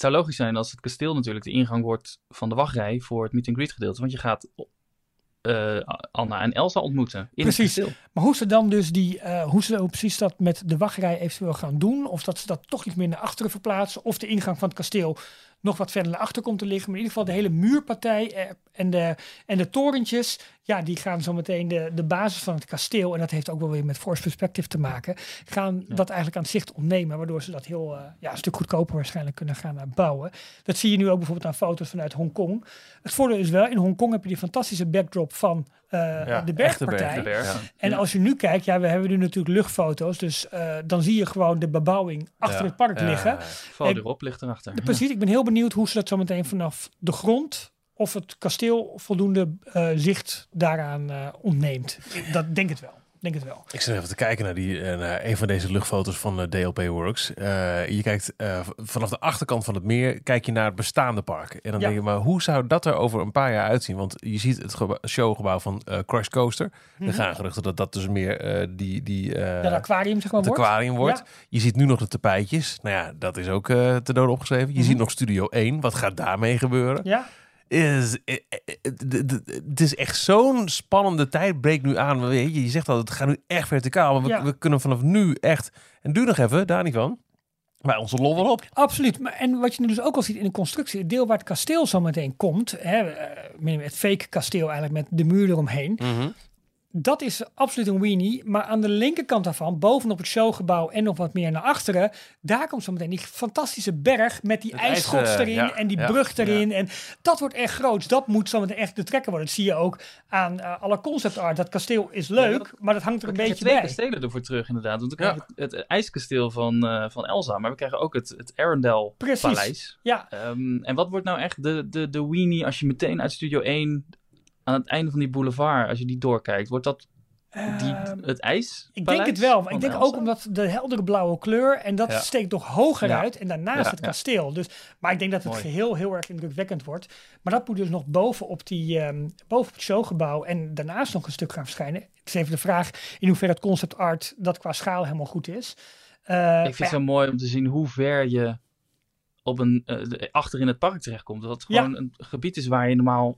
Het zou logisch zijn als het kasteel natuurlijk de ingang wordt van de wachtrij voor het meet and greet gedeelte. Want je gaat eh, Anna en Elsa ontmoeten in Precies. het kasteel. Maar hoe ze dan dus die, eh, hoe ze precies dat met de wachtrij eventueel gaan doen, of dat ze dat toch iets meer naar achteren verplaatsen, of de ingang van het kasteel nog wat verder naar achter komt te liggen. Maar in ieder geval de hele muurpartij eh, en, de, en de torentjes, ja, die gaan zo meteen de, de basis van het kasteel, en dat heeft ook wel weer met force perspective te maken, gaan dat eigenlijk aan het zicht ontnemen, waardoor ze dat heel, eh, ja, een stuk goedkoper waarschijnlijk kunnen gaan eh, bouwen. Dat zie je nu ook bijvoorbeeld aan foto's vanuit Hongkong. Het voordeel is wel, in Hongkong heb je die fantastische backdrop van eh, Ja, de bergpartij. De berg. Ja. En als je nu kijkt, ja, we hebben nu natuurlijk luchtfoto's, dus eh, dan zie je gewoon de bebouwing achter Ja. het park Ja. liggen. Val Ik- erop, ligt erachter. De- Precies, ik ben heel benieuwd hoe ze dat zo meteen vanaf de grond of het kasteel voldoende eh, zicht daaraan eh, ontneemt. Dat denk het wel. Denk het wel. Ik zit even te kijken naar, die, eh, naar een van deze luchtfoto's van DLP Works. Je kijkt vanaf de achterkant van het meer, kijk je naar het bestaande park. En dan Ja. denk je, maar hoe zou dat er over een paar jaar uitzien? Want je ziet het showgebouw van Crash Coaster. Mhm. Er gaan geruchten dat dat dus meer die, die Dat aquarium zeg maar het wordt. aquarium wordt. Ja. Je ziet nu nog de tapijtjes. Nou ja, dat is ook te dode opgeschreven. Je Mhm. ziet nog Studio 1. Wat gaat daarmee gebeuren? Ja, is, eh, eh, eh, het is echt zo'n spannende tijd breekt nu aan. Je, je zegt al, het gaat nu echt verticaal. Maar we, Ja. we kunnen vanaf nu echt... En doe nog even, daar niet van. Maar onze lol wel op. absoluut. Maar, en wat je nu dus ook al ziet in de constructie, het deel waar het kasteel zo meteen komt, hè, het fake kasteel eigenlijk met de muur eromheen, dat is absoluut een weenie. Maar aan de linkerkant daarvan, bovenop het showgebouw en nog wat meer naar achteren, daar komt zo meteen die fantastische berg met die ijsschots ijs, eh, erin ja, en die ja, brug erin. En dat wordt echt groot. Dat moet zo meteen echt de trekker worden. Dat zie je ook aan eh, alle concept art. Dat kasteel is leuk, dat- maar dat hangt er een beetje twee bij. kastelen ervoor terug, inderdaad. Want we Ja. krijgen het, het ijskasteel van, eh, van Elsa, maar we krijgen ook het, het Arendelle Precies. Paleis. Ja, Ehm, en wat wordt nou echt de, de, de weenie als je meteen uit Studio 1 aan het einde van die boulevard, als je die doorkijkt, wordt dat die, Ehm, het ijs? Ik denk het wel. maar Ik denk ook omdat de heldere blauwe kleur en dat Ja. steekt nog hoger Ja. uit en daarnaast Ja, het kasteel. Dus, maar ik denk dat het Mooi. geheel heel erg indrukwekkend wordt. Maar dat moet dus nog boven op, die, ehm boven op het showgebouw en daarnaast nog een stuk gaan verschijnen. Het is even de vraag in hoeverre het concept art dat qua schaal helemaal goed is. Eh, Ik vind het zo mooi om te zien hoe ver je op een, de- achter in het park terechtkomt. Dat het gewoon een gebied is waar je normaal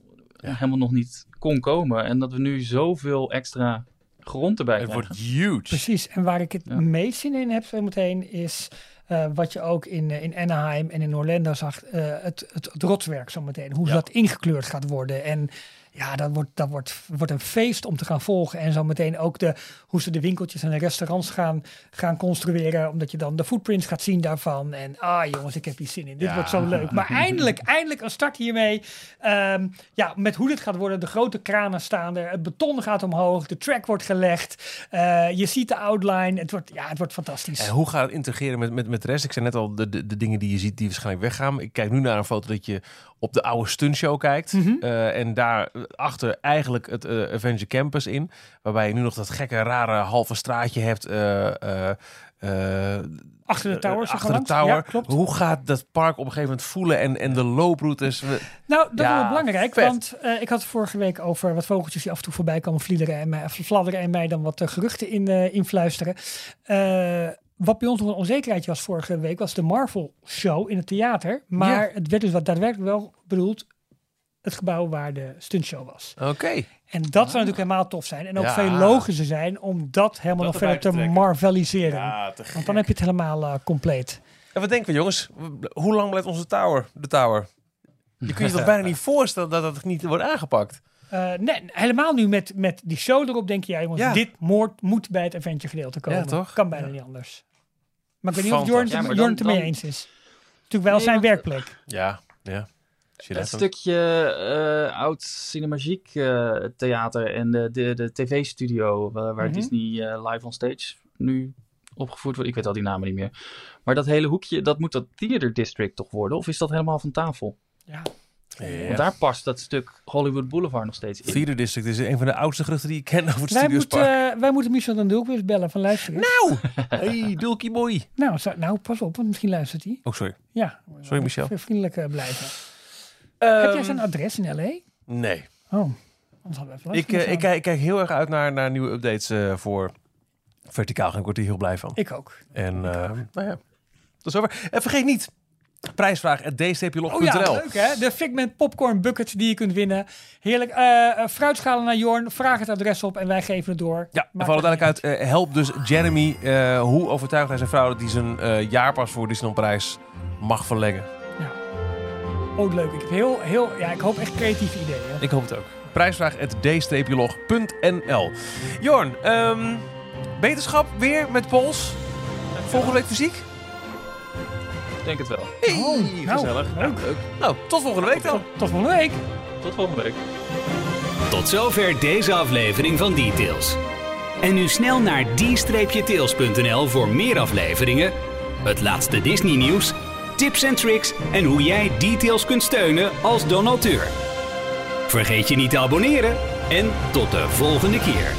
helemaal nog niet kon komen. En dat we nu zoveel extra grond erbij Het krijgen. wordt huge. Precies, en waar ik het Ja. meest zin in heb zo meteen is eh, wat je ook in, eh, in Anaheim en in Orlando zag, eh, het, het, het rotswerk zo meteen. Hoe Ja. dat ingekleurd gaat worden. En ja, dat wordt, dat wordt, wordt een feest om te gaan volgen. En zo meteen ook de, hoe ze de winkeltjes en de restaurants gaan, gaan construeren. Omdat je dan de footprints gaat zien daarvan. En ah jongens, ik heb hier zin in. Dit Ja. wordt zo leuk. Maar eindelijk, eindelijk een start hiermee. Ehm, ja, met hoe dit gaat worden. De grote kranen staan er. Het beton gaat omhoog. De track wordt gelegd. Eh, je ziet de outline. Het wordt, ja, het wordt fantastisch. En hoe gaat het integreren met, met, met de rest? Ik zei net al, de, de, de dingen die je ziet die waarschijnlijk weggaan. Ik kijk nu naar een foto dat je op de oude stuntshow kijkt. Mhm. Eh, en daar achter eigenlijk het eh, Avenger Campus in. Waarbij je nu nog dat gekke, rare halve straatje hebt. eh, Achter de tower. achter de tower. Ja, klopt. Hoe gaat dat park op een gegeven moment voelen en, en de looproutes? Nou, dat Ja, is belangrijk, vet. want ik had het vorige week over wat vogeltjes die af en toe voorbij komen vliederen en mij, fladderen en mij dan wat geruchten in, influisteren. Wat bij ons nog een onzekerheidje was vorige week, was de Marvel Show in het theater. Maar het werd dus wat daadwerkelijk wel bedoeld het gebouw waar de stuntshow was. Oké. En dat zou natuurlijk helemaal tof zijn. En ook Ja. veel logischer zijn om dat helemaal Dat nog verder te marveliseren. te Want dan heb je het helemaal eh, compleet. En wat denken we jongens? Hoe lang blijft onze tower? De tower? Je kunt je toch bijna niet voorstellen dat dat niet wordt aangepakt? Eh, nee, helemaal nu met, met die show erop denk je, ja, jongens, Ja. dit moord moet bij het adventure gedeelte komen. Ja, toch? Kan bijna Ja. niet anders. Maar ik weet niet of Jorn. Ja, het ermee dan- eens is. Natuurlijk wel Nee, zijn werkplek. Ja, ja. Het dat? stukje eh, oud Cinemagiek eh, theater en de, de, de tv-studio waar, waar Mhm. Disney eh, live on stage nu opgevoerd wordt. Ik weet al die namen niet meer. Maar dat hele hoekje, dat moet dat Theater District toch worden? Of is dat helemaal van tafel? Ja. Want daar past dat stuk Hollywood Boulevard nog steeds in. Theater District is een van de oudste geruchten die ik ken over het Wij, Studiospark. moeten, wij moeten Michel dan Dulk weer eens bellen van luisteren. Nou, Hey, Dulkie boy. nou, nou, pas op, want misschien luistert hij. Oh, sorry. Ja. Sorry, Michel. Vriendelijk eh, blijven. Heb jij Ehm, zijn adres in L.A.? Nee. Oh, anders hadden we even langs Ik, eh, moeten ik, kijk, ik kijk heel erg uit naar, naar nieuwe updates eh, voor Verticaal. Ik word hier heel blij van. Ik ook. En eh, nou ja, dat is over. En vergeet niet, prijsvraag at dstplog.nl. Oh ja, leuk hè? De Figment Popcorn Bucket die je kunt winnen. Heerlijk. Eh eh, fruitschalen naar Jorn. Vraag het adres op en wij geven het door. Ja, en Maakt voor alle het duidelijkheid, eh, help dus Jeremy. hoe overtuigt hij zijn vrouw dat hij zijn jaarpas voor Disneyland Parijs mag verlengen? Oh, leuk. Ik heb heel, heel, ja, ik hoop echt creatieve ideeën. Ik hoop het ook. Prijsvraag at d-log.nl. Jorn, ehm, beterschap weer met Pols. Volgende week fysiek? Ik denk het wel. Hey, Oh, nou, gezellig. leuk. Nou, tot volgende week dan. Tot, tot volgende week. Tot volgende week. Tot zover deze aflevering van Details. En nu snel naar d-tails.nl voor meer afleveringen, het laatste Disney nieuws, tips en tricks en hoe jij Details kunt steunen als donateur. Vergeet je niet te abonneren en tot de volgende keer.